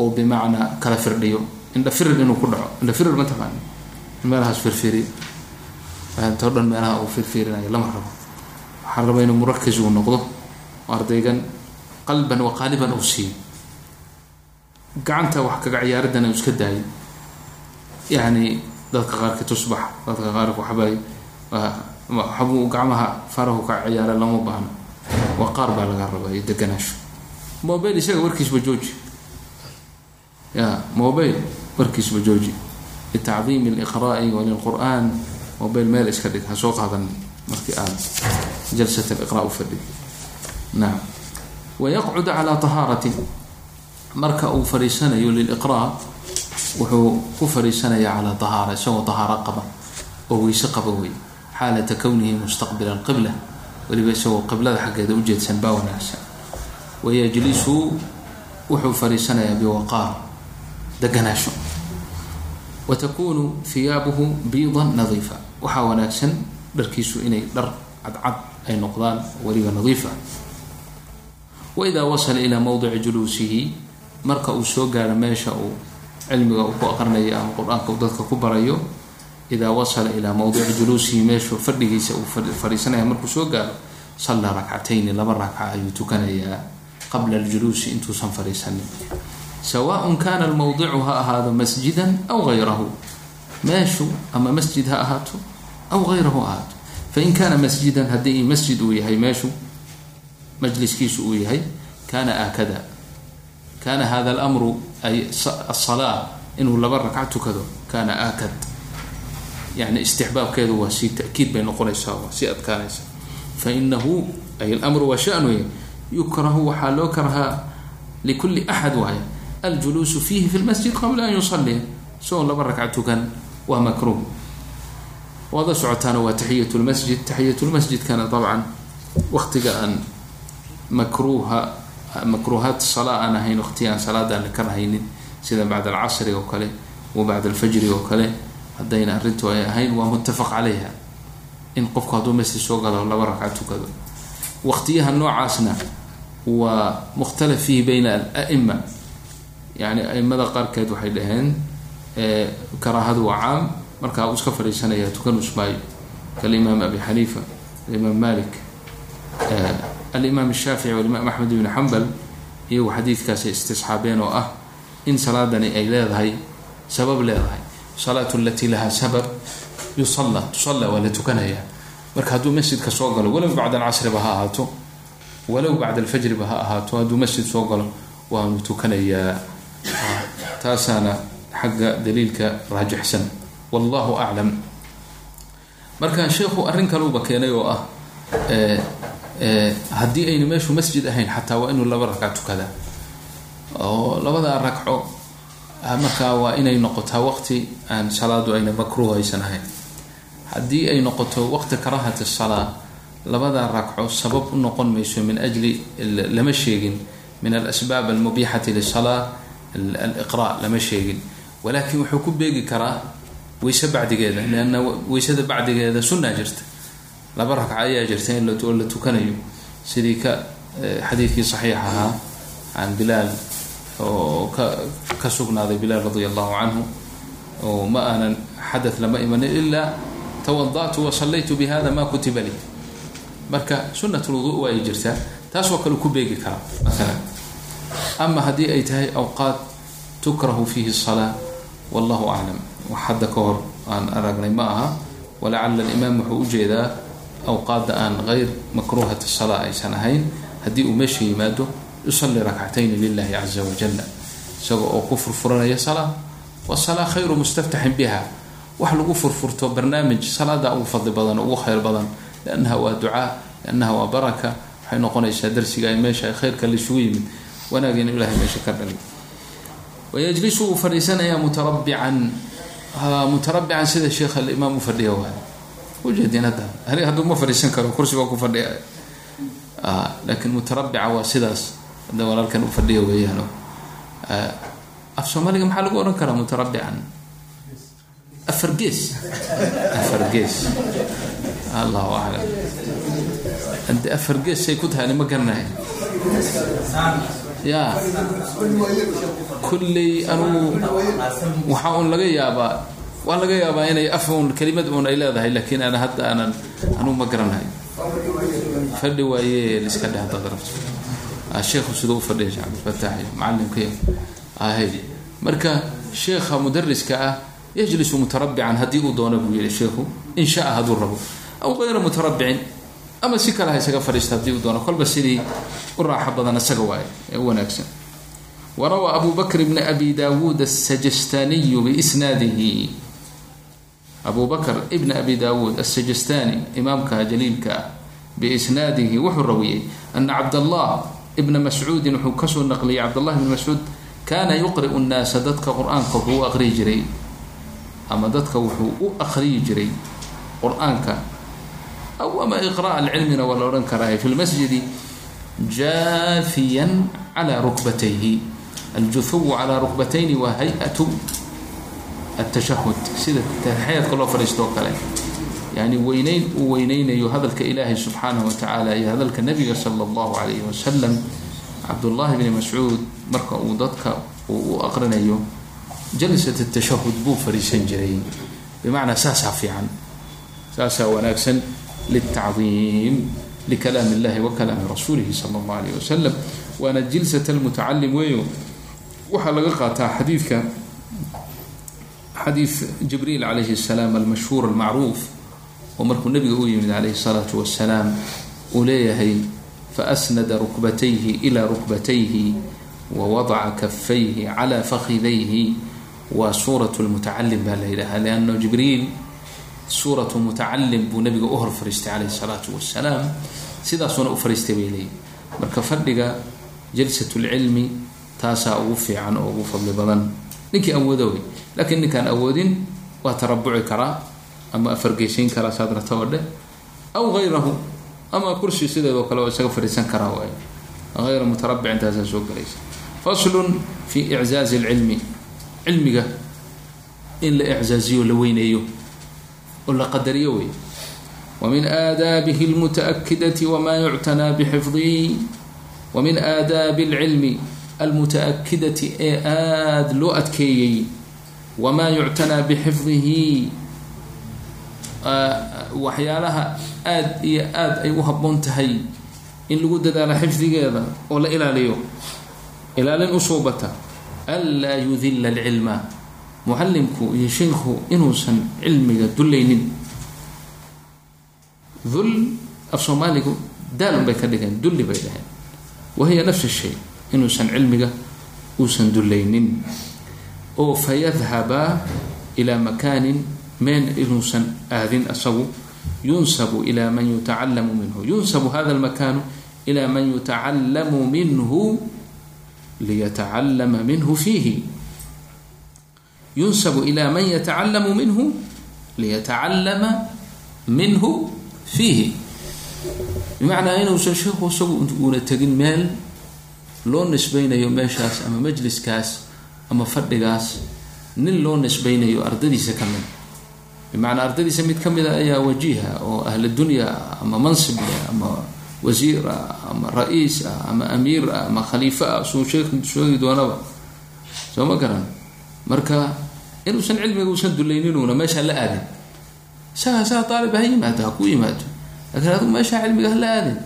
uu bimacnaa kala firdhiyo. indha firir inuu ku dhaco. indha firir ma taqaani meelahaas firfiri. Too dhan meelaha uu firfirinayo lama rabo. Waxaa raba inuu murakis uu noqdo oo ardaygan qalban wa qaaliban uu siiyo. Gacanta wax kaga ciyaaridana uu iska daayo. Yacni dadka qaarkii tusbax dadka qaarki waxbay waxbuu gacmaha farahu ka ciyaara lama baahno waa qaar baa laga rabaa iyo deganaasho mobile isaga warkiisba jooji. Ya mobile warkiisba jooji litacdiimi liqra'i walilqur'an mobile meel iska dhig ha soo qaadan markii aad jalsat liqra u fadhid naam wayaqcud calaa tahaarati marka uu fadhiisanayo liliqra wuxuu ku fadhiisanayaa calaa tahaara isagoo tahaaro qaba oo weyse qaba wey xaalata kownihi mustaqbila alqibla weliba isagoo qiblada xaggeeda ujeedsan baa wanaagsan wayajlisu wuxuu fadhiisanayaa biwaqaar deganaasho wa takunu hiyaabuhu biidan nadiifa. Waxaa wanaagsan dharkiisu inay dhar cadcad ay noqdaan weliba nadiifa. Waidaa wasala ilaa mowdici juluusihi marka uu soo gaaro meesha uu cilmiga ku aqrinayo ama qur'aanka dadka ku barayo idaa wasala ilaa mowdici juluusihi meeshu fadhigiisa uu fadhiisanaya markuu soo gaaro sallaa rakcatayni laba rakca ayuu tukanayaa qabla aljuluusi intuusan fadhiisanin sawaaء kana lmawdicu ha ahaado masjidan aw gayrahu meeshu ama masjid ha ahaato aw gayrahu ahaato fain kana masjidan haddii masjid uu yahay meeshu majliskiisu uu yahay kana aakada kana hada lmru ay asalaa inuu laba ragca tukado kana aakad yani istixbaabkeedu waa si takiid bay noqonaysaa waa si adkaanaysa fainahu ay lmru waa shanu yukrahu waxaa loo karhaa likuli axad waay aljuluusu fiihi fi lmasjid qabla an yusalia isagoo laba ragca tukan waa makruh waada socotaana waa taxiyat lmasjid taxiyat lmasjidkana dabcan waktiga aan makruuha makruuhaat salaa aan ahayn waqti aan salaada aan ka rahaynin sida bacda alcasri oo kale wa bacda alfajri oo kale haddayna arrintu ay ahayn waa muttafaq calayha in qofku hadduu masjid soo galo laba ragca tukado waqtiyaha noocaasna waa mukhtalaf fiihi bayna alaima yani aimada qaarkeed waxay dhaheen karaahadu waa caam. Markaa uu iska fadhiisanaya tukanus maayo kalimaam abi xaniifa alimaam malik alimaam shaafici walimaam axmed ibn xambal iyagu xadiidkaasay istisxaabeen oo ah in salaadani ay leedahay sabab leedahay. Salaatu alatii lahaa sabab yusalla tusalla waa la tukanayaa marka hadduu masjidka soo galo walow bacda alcasriba ha ahaato walow bacda alfajriba ha ahaato hadduu masjid soo galo waanu tukanayaa taasaana xagga daliilka raajixsan wallahu aclam marka sheikhu arrin kaluuba keenay oo ah haddii ayna meeshu masjid ahayn xataa waa inuu laba ragca tukada. Oo labadaa ragco markaa waa inay noqotaa waqti aan salaadu ayna makruuh aysan ahayn. Haddii ay noqoto waqti karaahati salaa labadaa ragco sabab u noqon mayso min ajli lama sheegin min alasbaab almubiixati lisalaa aliqra lama sheegin. Walakin wuxuu ku beegi karaa weyse bacdigeeda lianna weysada bacdigeeda sunnaa jirta. Laba ragca ayaa jirta in la tukanayo. Sidii ka xadiidkii saxiix ahaa can bilaal oo ka ka sugnaaday bilaal radia allahu canhu oo ma aanan xadath lama imanin ilaa tawada'tu wa sallaytu ma kutiba li marka sunat lwudu waa ay jirtaa taas oo kale ku beegi karaa maalan ama haddii ay tahay awqaad tukrahu fiihi salaa wallahu aclam wax hadda ka hor aan aragnay ma aha. Walacala alimaam wuxuu u jeedaa awqaadda aan gayr makruuhati salaa aysan ahayn. Haddii uu meesha yimaado yusalli rakcatayni lilahi caza wajala isaga oo ku furfuranaya salaa wasalaa khayru mustaftaxin biha. Wax lagu furfurto barnaamij salaada ugu fadli badan ugu khayr badan. Liannaha waa ducaa liannaha waa baraka. Waxay noqonaysaa darsiga meesha ay khayrka laisugu yimid wanaagin ilahay meesha ka dhali wayajlisu uu fadhiisanayaa mutarabican mutarabican sida sheekh alimaam u fadhiya waay ujeedin hadda. Aniga hadduu ma fadhiisan karo kursi baa ku fadhiya. Laakiin mutarabica waa sidaas. Hadda walaalkan u fadhiya weeyaan af soomaaliga maxaa lagu ohan karaa mutarabican afar gees. Afar gees. Allahu aclam. Hadi afar gees say ku tahay ma garanahay ya. Kulley anugu waxaa un laga yaabaa waa laga yaabaa inay af un kelimad un ay leedahay laakiin ana hadda aanan anugu ma garanahay. Fadhi waaye liska dheh hadaad rabto sheekhu siduu u fadhiya sheekh cabdilfataax macalimka ahay. Marka sheekha mudariska ah yajlisu mutarabican haddii uu doono buu yihi sheekhu in shaa hadduu rabo. Aw kayra mutarabicin ama si kale ha isaga fadhiista haddii uu doono. Kolba sidii u raaxo badan isaga waaye ee u wanaagsan. Warawaa abu bakr bni abi dawuud asajastaniyu biisnaadihi. Abu bakr ibn abi dawuud asajastani imaamka jaliilka biisnaadihi wuxuu rawiyey ana cabdallah ibna mascuudin wuxuu ka soo naqliyay cabdallah ibni mascuud kaana yuqri'u nnaasa dadka qur'aanka wuxuu u aqriyi jiray. Ama dadka wuxuu u aqriyi jiray qur'aanka aw ama iqra' alcilmina waa la odhan karaa fi lmasjidi jaafiyan calaa rukbatayhi aljuhuwu calaa rukbatayni waa hay'atu atashahud sida taxiyadka loo fadhiisto kale yani weyneyn uu weyneynayo hadalka ilaahay subxaanahu wa tacaala iyo hadalka nabiga sala allahu calayhi wasalam cabdullahi bni mascuud marka uu dadka uu u aqrinayo jalsat tashahud buu fadhiisan jiray bimacnaa saasaa fiican saasaa wanaagsan liltacdiim likalaami illahi wa kalaami rasuulihi sala allahu alayh wasalam waana jilsat almutacalim weeyo waxaa laga qaataa xadiidka xadiid jibriil calayhi الsalaam almashhuur almacruuf oo markuu nabiga u yimid calayhi الsalaatu wasalaam uu leeyahay faasnada rukbatayhi ilaa rukbatayhi wawadaca kafayhi calaa fakidayhi waa suurat lmutacalim baa la yidhaha lianna jibriil suuratu mutacalim buu nabiga u hor fariistay calayhi salaatu wasalaam sidaasuuna u fariistay bay leeyihi marka fadhiga jalsat lcilmi taasaa ugu fiican oo ugu fadli badan. Ninkii awoodo wey laakiin ninkaan awoodin waa tarabuci karaa ama afargeysayn karaa saad rata oo dheh aw hayrahu ama kursi sideedoo kale oo isaga fadhiisan karaa waay hayra mutarabic intaasaa soo galaysa. Faslun fi iczaazi lcilmi cilmiga in la iczaaziyo la weyneeyo oo la qadariyo wey wamin aadaabihi اlmutaأkidati wma yuctanaa bxifdihi wamin aadaabi اlcilmi almutaأkidati ee aada loo adkeeyey wamaa yuctanaa bixifdihi waxyaalaha aada iyo aada ay u habboon tahay in lagu dadaalo xifdigeeda oo la ilaaliyo ilaalin usuubata anlaa yudila alcilma mucalimku iyo sheikhu inuusan cilmiga dullaynin dul af soomaaligu daalun bay ka dhigeen dulli bay dhaheen. Wahiya nafs shay inuusan cilmiga uusan dullaynin oo fayadhaba ilaa makaanin meen inuusan aadin asagu. Yunsabu ilaa man yutacallamu minhu. Yunsabu hada lmakaanu ilaa man yutacallamu minhu liyatacallama minhu fiihi yunsabu ilaa man yatacallamu minhu liyatacallama minhu fiihi bimacnaa inuusan sheikhu isagu uuna tegin meel loo nisbaynayo meeshaas ama majliskaas ama fadhigaas nin loo nisbaynayo ardadiisa ka mid. Bimacnaa ardadiisa mid ka mida ayaa wajiiha oo ahla dunya ama mansib leh ama wasiir ah ama ra'iis ah ama amiir ah ama khaliifo ah suu sheekh sheegi doonaba. Soo ma garan marka inuusan cilmiga uusan dulayninuuna meeshaan la aadin. Isaga isaga aalib ha yimaado ha ku yimaado. Laakiin adigu meeshaa cilmiga hala aadin.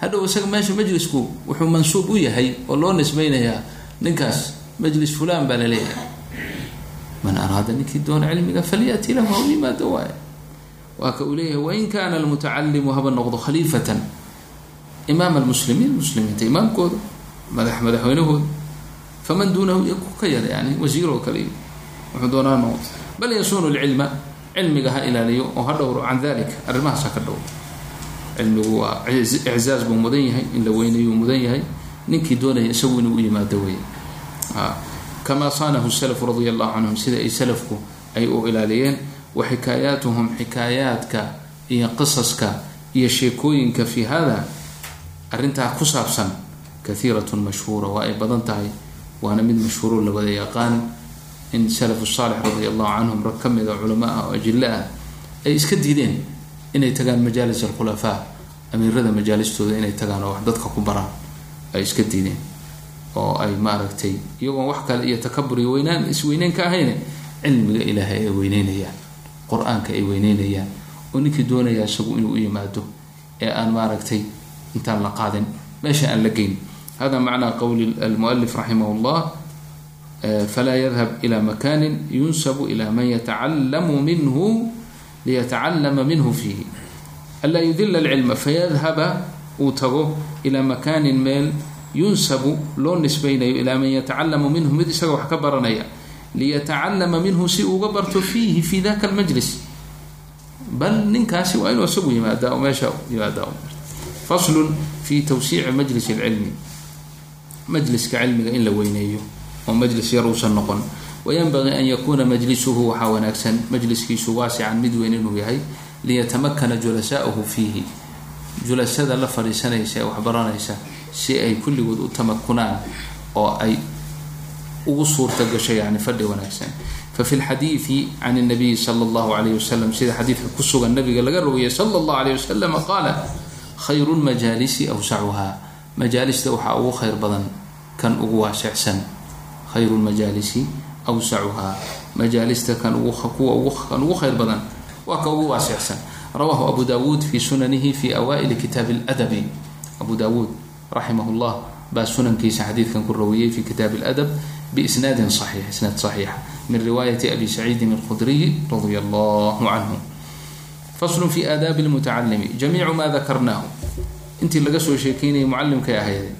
Hadhow isaga meesha majlisku wuxuu mansuub u yahay oo loo nisbaynayaa ninkaas majlis fulan baa la leeyahay man araada ninkii doona cilmiga falyati lahu ha yimaado waay waa ka uu leeyahay wain kaana almutacalimu haba noqdo khaliifatan. Imaam almuslimiin muslimiinta imaamkooda madax madaxweynahooda faman duunahu ku ka yar yani wasiir oo kale wuxuu doonaa noqdo bal yasuunu lcilma cilmiga ha ilaaliyo oo ha dhowro can dalika arrimahaas ha ka dhowro. Cilmigu waa iczaaz buu mudan yahay in la weynayu mudan yahay ninkii doonaya isagu inuu u yimaado wey kamaa saanahu salafu radia allahu canhum sida ay salafku ay u ilaaliyeen wa xikaayaatuhum xikaayaadka iyo qisaska iyo sheekooyinka fi hada arrintaa ku saabsan kahiiratun mashhuura waa ay badan tahay waana mid mashhuuro la wada yaqaan in salafu saalix radia allahu canhum rag ka mida culama ah oo ajilo ah ay iska diideen inay tagaan majaalis alkhulafaa amiirada majaalistooda inay tagaan oo wax dadka ku baraan ay iska diideen oo ay maaragtay iyagoon wax kale iyo takabur iyo weynaan isweyneyn ka ahayn cilmiga ilaahay ay weyneynayaan qur'aanka ay weyneynayaan oo ninkii doonayaa isagu inuu u yimaado ee aan maaragtay intaan la qaadin meesha aan la geyn hada macnaa qowli almualif raximah llah falaa yadhab ila makanin yunsabu ila man yatacallamu minhu liyatacallama minhu fiihi anlaa yudila alcilma fayadhaba uu tago ilaa makaanin meel yunsabu loo nisbaynayo ilaa man yatacalamu minhu mid isaga wax ka baranaya liyatacallama minhu si uuga barto fiihi fi daka almajlis bal ninkaasi waa inuu isagu yimaadaa oo meesha yimaadaa faslun fi tawsiici majlis lcilmi majliska cilmiga in la weyneeyo oo majlis yar uusan noqon wayanbagii an yakuuna majlisuhu waxaa wanaagsan majliskiisu waasican mid weyn inuu yahay liyatamakana julasaauhu fiihi julasada la fadhiisanaysa ee waxbaranaysa si ay kulligood u tamakunaan oo ay ugu suurta gasho yani fadhi wanaagsan fafi lxadiidi can اnabiyi sala اllahu alayh wasalam sida xadiidka ku sugan nabiga laga rogayay sala اllahu alayh wasalam qaala khayru lmajaalisi awsacuha majaalista waxaa ugu khayr badan kan ugu waasicsan khayru lmajaalisi awsacuhaa majaalista kuwa ugu khayr badan waa ka ugu waasicsan rawahu abu dawuud fi sunanihi fi awaaili kitaab ladabi abu dawuud raximah llah baa sunankiisa xadiidkan ku rawiyey fi kitaab ladab bisnaadin axiix isnaad saxiixa min riwaayati abi saciidin alqudriy radi allahu canhu faslu fi aadaabi lmutacalimi jamiicu maa dakarnaahu. Intii laga soo sheekeynayay mucalimkay ahayd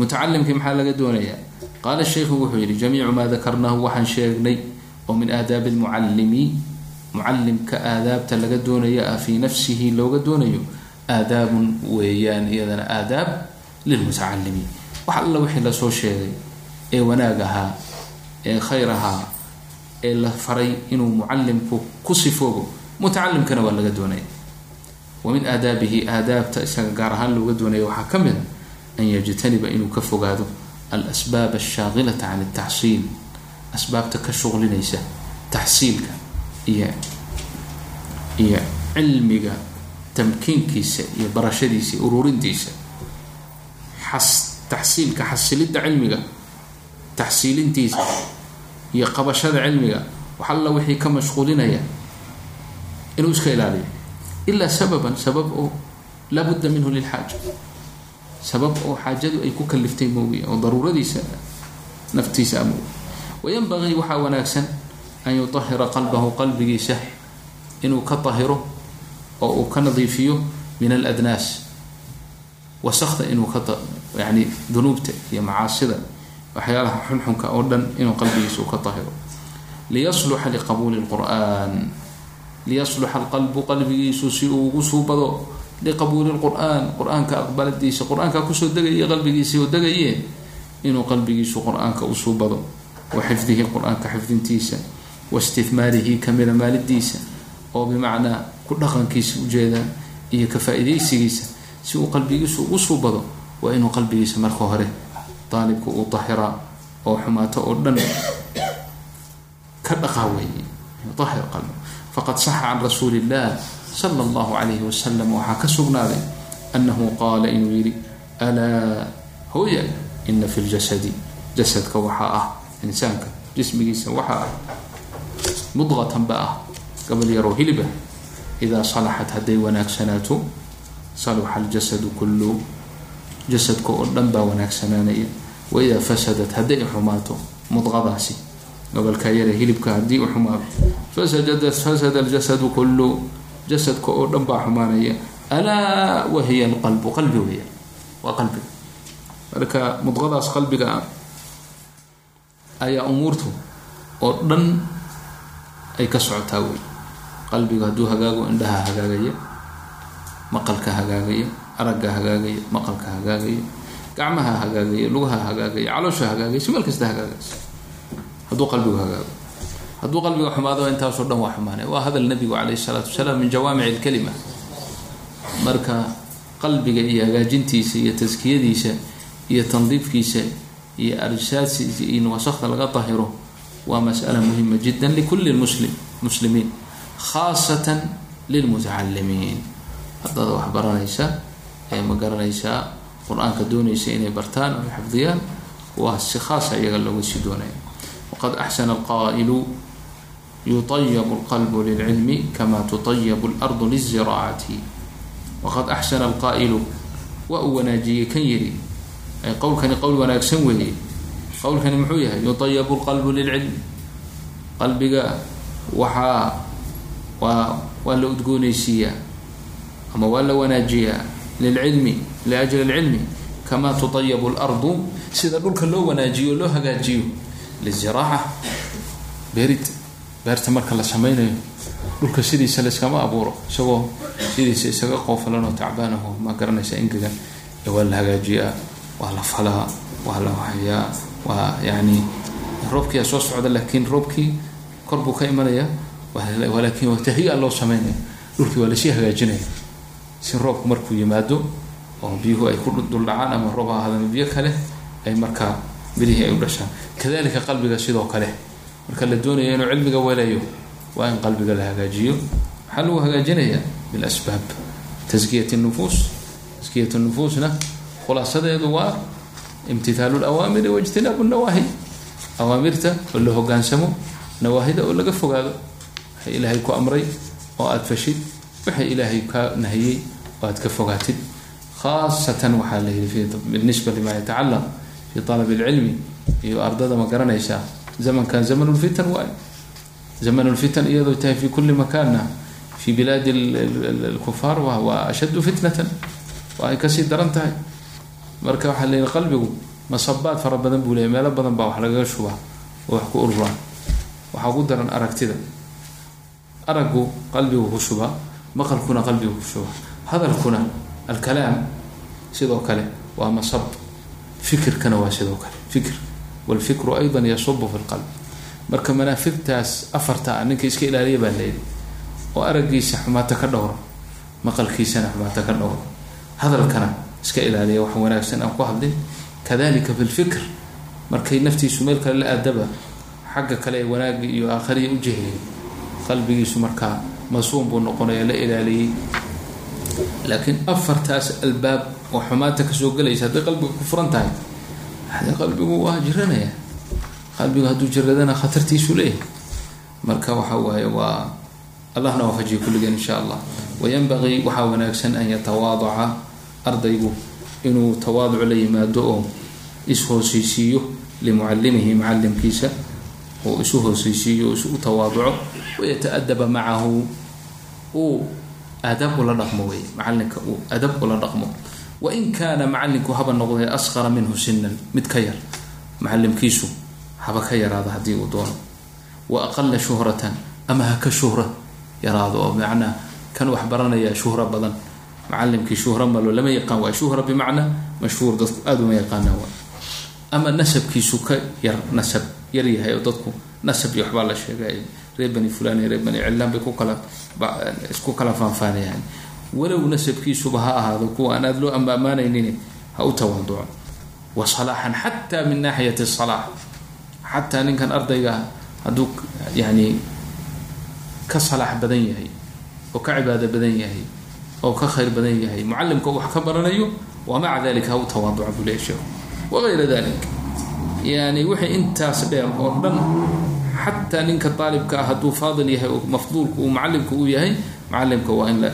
mutacalimkii maxaa laga doonayaa qaala sheikhu wuxuu yihi jamiicu maa dakarnaahu waxaan sheegnay oo min aadaabi اlmucalimi mucalimka aadaabta laga doonaya ah fii nafsihi looga doonayo aadaabun weeyaan iyadana aadaab lilmutacalimi wax alla wixii la soo sheegay ee wanaag ahaa ee khayr ahaa ee la faray inuu mucalimku ku sifoobo mutacalimkana waa laga doonaya wa min aadaabihi aadaabta isaga gaar ahaan looga doonaya waxaa ka mid a an yajtaniba inuu ka fogaado alasbaab ashaaqilata can altaxsiil asbaabta ka shuqlinaysa taxsiilka iyo iyo cilmiga tamkiinkiisa iyo barashadiisa iyo ururintiisa xas taxsiilka xasilidda cilmiga taxsiilintiisa iyo qabashada cilmiga wax wixii ka mashquulinaya inuu iska ilaaliyo ilaa sababan sabab oo laa budda minhu lilxaaja sabab oo xaajadu ay ku kaliftay moogiya oo daruuradiisa naftiisa amoogi wayanbagii waxaa wanaagsan an yutahira qalbahu qalbigiisa inuu ka tahiro oo uu ka nadiifiyo min aladnaas wasakda inuu ka yani dunuubta iyo macaasida waxyaalaha xunxunka oo dhan inuu qalbigiisa ka tahiro. Liyasluxa liqabuuli lqur'an liyasluxa alqalbu qalbigiisu si uu ugu suubado liqabuuli lqur'aan qur'aanka aqbaladiisa. Qur'aanka ku soo degaya qalbigiisa oo degaye inuu qalbigiisu qur'aanka u suubado wa xifdihi qur'aanka xifdintiisa. Waistihmaarihi kamida maalidiisa. Oo bimacnaa ku dhaqankiisa ujeeda iyo ka faa-idaysigiisa si uu qalbigiisu ugu suubado waa inuu qalbigiisa marka hore daalibka uu dahiraa oo xumaato oo dhan ka dhaqaa weeye. Ahir qalb faqad saxa can rasuuli illah sala allahu calayhi wasalam waxaa ka sugnaaday annahu qaala inuu yidhi alaa hooya ina fi ljasadi jasadka waxaa ah insaanka jismigiisa waxaa ah mudqatan ba ah gabal yaroo hiliba idaa salaxat hadday wanaagsanaato saluxa aljasadu kullu jasadka oo dhan baa wanaagsanaanaya waidaa fasadat hadday xumaato mudqadaasi gobolka yare hilibka haddii u xumaado fasada aljasadu kullu jasadka oo dhan baa xumaanaya. Alaa wahiya alqalbu qalbi weya waa qalbiga marka mudqadaas qalbiga ah ayaa umuurtu oo dhan ay ka socotaa wey. Qalbiga hadduu hagaago indhaha hagaagaya maqalka hagaagaya aragga hagaagaya maqalka hagaagaya gacmaha hagaagaya lugaha hagaagaya caloosha hagaagaysa meel kasta hagaagaysa hadduu qalbigu hagaago hadduu qalbiga xumaado intaasoo dhan waa xumaanay. Waa hadal nabigu calayhi salaatu wasalaam min jawaamic lkalima marka qalbiga iyo hagaajintiisa iyo taskiyadiisa iyo tandiifkiisa iyo arsaadsiisa iyo wasakda laga dahiro waa mas'ala muhima jida likulli muslim muslimiin khaasatan lilmutacalimiin haddaad wax baranaysa ee ma garanaysaa qur'aanka doonaysa inay bartaan oo xifdiyaan waa si khaasa iyaga looga sii doonaya waqad axsana alqaa'ilu yutayabu alqalbu lilcilmi kama tutayabu alardu liziraacati waqad axsana alqaa'ilu waa uu wanaajiyey kan yidhi qowlkani qowl wanaagsan weeye qowlkani muxuu yahay yutayabu lqalbu lilcilmi qalbiga waxaa waa waa la udgoonaysiiyaa ama waa la wanaajiyaa lilcilmi liajli alcilmi kama tutayabu lardu sida dhulka loo wanaajiyo loo hagaajiyo liziraaca beerid beerta marka la sameynayo dhulka sidiisa layskama abuuro isagoo sidiisa isaga qoofalanoo tacbaanaho ma garanaysa ingaga waa la hagaajiyaa waa la falaa waa la waxayaa waa yani roobkiia soo socda laakiin roobkii kor buu ka imanaya laakin waa tahya loo sameynaya dhulkii waa la sii hagaajinaya. Si roobku markuu yimaado oo biyuhu ay ku duldhacaan ama roob ha ahaadama biyo kale ay markaa birihii ay u dhashaan. Kadalika qalbiga sidoo kale marka la doonayo inuu cilmiga welayo waa in qalbiga la hagaajiyo. Maxaa lagu hagaajinayaa bilasbaab. Taskiyat nufuus taskiyat nufuusna khulaasadeedu waa imtithaalu lawaamiri waijtinaabu nawaahi. Awaamirta oo la hogaansamo nawaahida oo laga fogaado. Waxay ilaahay ku amray oo aada fashid. Waxay ilaahay kaa nahiyey oo aad ka fogaatid. Khaasatan waxaa la yihi binisba lima yatacalaq fi alab اlcilmi iyo ardada ma garanaysaa zamankan zamanulfitan waayo zamanulfitan iyadoo tahay fi kulli makaanna fi bilaadi lkufaar waa ashaddu fitnatan waa ay ka sii daran tahay marka waxaa leeyihi qalbigu masabaad fara badan buu leeyay meelo badan baa wax lagaga shubaa oo wax ku ururaan waxaa ku daran aragtida araggu qalbigu ku shubaa maqalkuna qalbigu ku shubaa hadalkuna alkalaam sidoo kale waa masab fikirkana waa sidoo kale fikr walfikru aydan yasubu fi lqalb marka manaafigtaas afarta ninka iska ilaaliya baa layidhi oo araggiisa xumaata ka dhowro maqalkiisana xumaata ka dhowro hadalkana iska ilaaliya wax wanaagsan aan ku hadlin kadalika fi lfikr markay naftiisu meel kale la aadaba xagga kale ee wanaagga iyo aakhariya u jehiyay qalbigiisu markaa masuum buu noqonaya la ilaaliyey laakiin afartaas albaab oo xumaanta ka soo gelaysa hadday qalbiga ku furan tahay qalbigu waa jiranaya qalbigu hadduu jiradana khatartiisu leeyahay marka waxa waaye waa allahna waafajiya kulligeen insha allah wayanbagii waxaa wanaagsan an yatawaadaca ardaygu inuu tawaaduc la yimaado oo is-hooseysiiyo limucalimihi mucalimkiisa oo isu hooseysiiyo o isu tawaaduco wayata-adaba macahu uu adab ula dhaqmo wey macalinka uu adab ula dhaqmo wain kaana macalinku haba noqday asqara minhu sinan mid ka yar macalimkiisu haba ka yaraada haddii uu doono wa aqala shuhratan ama ha ka shuhra yaraado oo macnaa kan wax baranaya shuhro badan macalimkii shuhro malo lama yaqaan waa shuhra bimacnaa mashhuur dadku aada uma yaqaanaan waa ama nasabkiisu ka yar nasab yar yahay oo dadku nasab iyo waxbaa la sheegay reer bani fulan iyo reer bani cilaan bay ku kala isku kala faanfaanayaan walow nasabkiisuba ha ahaado kuwa aan aada loo ammaamaanaynin ha u tawaaduco wa salaaxan xataa min naaxiyati salaax xataa ninkan ardayga hadduu yani ka salaax badan yahay oo ka cibaado badan yahay oo ka khayr badan yahay mucalimka wax ka baranayo wa maca dalika ha u tawaaduca buu leeya sheekhu. Wagayra dalik. Yani wixii intaas dheer oo dhan xataa ninka aalibka ah hadduu faadil yahay oo mafduulka uu macalimka uu yahay macalimka waa in la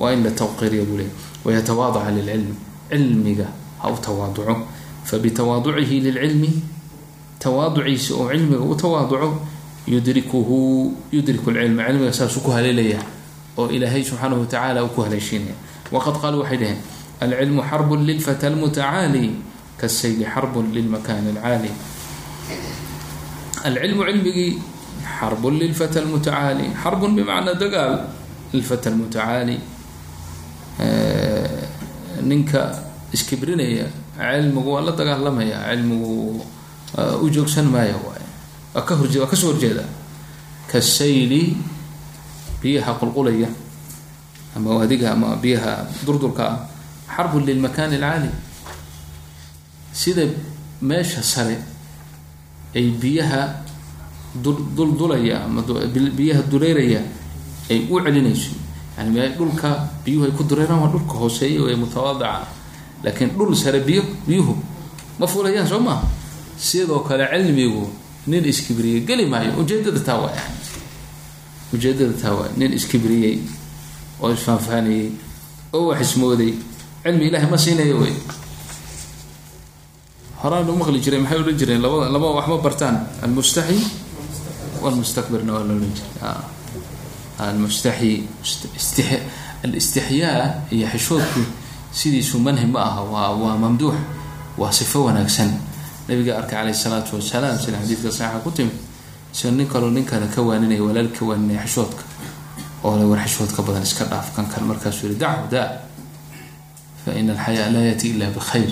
waa in la tawqiiriya buu leeyahy wayatawaadaca lilcilmi cilmiga ha u tawaaduco fabitawaaducihi lilcilmi tawaaduciisa oo cilmiga u tawaaduco yudrikuhu yudriku lcilma cilmiga saasuu ku haleelaya oo ilaahay subxaanahu watacaala uu ku haleeshiinaya waqad qaaluu waxay dhaheen alcilmu xarbun lilfata almutacaali kasayli xarbun lilmakan alcaali alcilmu cilmigii xarbun lilfata almutacaali xarbun bimacnaa dagaal lilfata almutacaali ninka iskibrinaya cilmigu waa la dagaalamaya cilmigu u joogsan maayo waay waa ka horjee waa ka soo horjeeda. Kasayli biyaha qulqulaya ama waadiga ama biyaha durdurka ah xarbun lilmakan alcaali sida meesha sare ay biyaha duldulaya ama biyaha dureeraya ay u celinayso yani me dhulka biyuhu ay ku dureeraan waa dhulka hooseeya ee mutawaadica laakiin dhul sare biyo biyuhu ma fulayaan soo maha sidoo kale cilmigu nin iskibriyey geli maayo ujeedada taa waa yani ujeedada taa waa nin iskibriyey oo isfaanfaanayey oo wax ismooday cilmi ilahay ma siinayo wey horaan maqli jiray maxay odhan jireen? Labada laba wax bartaan almustaxi walmustakbirna waa la odhan jiray alistixyaa iyo xishoodku sidiisu manhi ma aha waa waa mamduux waa sifo wanaagsan nabiga arkay caleyh isalaatu wasalaam sida xadiidka saxiixa ku timid isagoo nin kaloo nin kale ka waaninaya walaal ka waaninaya xishoodka oo le war xishoodka badan iska dhaaf kan kan markaasuu yihi dachu da fa ina alxayaa laa yati ila bikhayr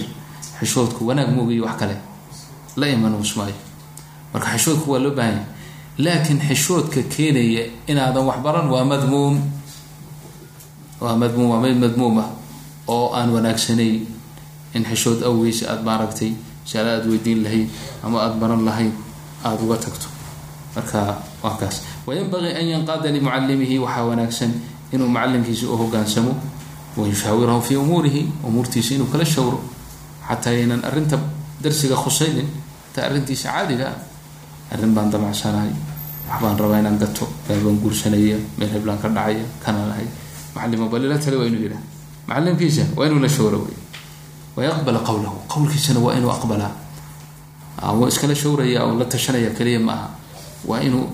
xishoodku wanaag moogiyo wax kale la imanuus maayo marka xishoodku waa loo baahanya laakiin xishoodka keenaya inaadan wax baran waa madmuum. Waa madmuum waa mid madmuum ah oo aan wanaagsanayn in xishood awgeys aada maaragtay masale aada weydiin lahayd ama aada baran lahayd aada uga tagto. Marka waa wayanbagii an yanqaada limucalimihi waxaa wanaagsan inuu macalimkiisa u hogaansamo wayushaawirahu fii umuurihi umuurtiisa inuu kala shawro xataa aynan arrinta darsiga khusaynin hataa arrintiisa caadiga ah arrin baan damacsanahay waxbaan rabaa inaan gato meel baan guursanaya meel heblaan ka dhacaya kana lahay. Macalimo balila tale waa inuu yidhaha macalimkiisa waa inuu la shawro wey wayaqbala qowlahu qowlkiisana waa inuu aqbalaa waa iskala shawraya la tashanaya keliya ma aha. Waa inuu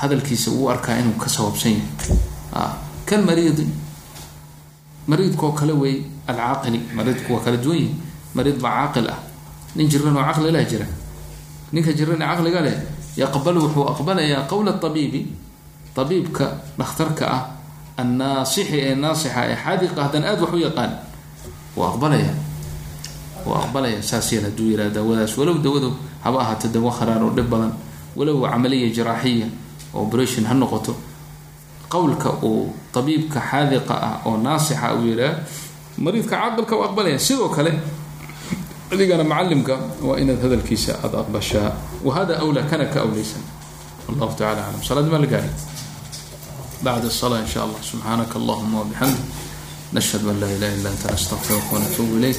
hadalkiisa uu arkaa inuu ka sawaabsan yahay. Kan mariidi mariidkaoo kale wey alcaaqili mariidku waa kala duwan yihi mariid baa caaqil ah. Nin jiran oo caqli leh jira. Ninka jiran caqliga leh yaqbalu wuxuu aqbalayaa qowla abiibi abiibka dhakhtarka ah annaasixi ee naasixa ee xaadiqa haddana aada wax u yaqaan wuu aqbalaya wuu aqbalaya saas yeel hadduu yiraa dawadaas walow dawadu haba ahaato dawo kharaar oo dhib badan walow camaliya jaraaxiya operation ha noqoto. Qowlka uu abiibka xaadiqa ah oo naasixa uu yihaa mariidka caaqilka u aqbalaya sidoo kale adigana macalimka waa inaad hadalkiisa aada aqbashaa wahada awlaa kana ka awlaysan wallahu tacala aclam salaad maa la gaari bacd الصلاة in shاء allah subxaanaka allahuma wbixamdik nashhadu an laa ilaha illa anta nastaqfiruka wanatuubu ilayk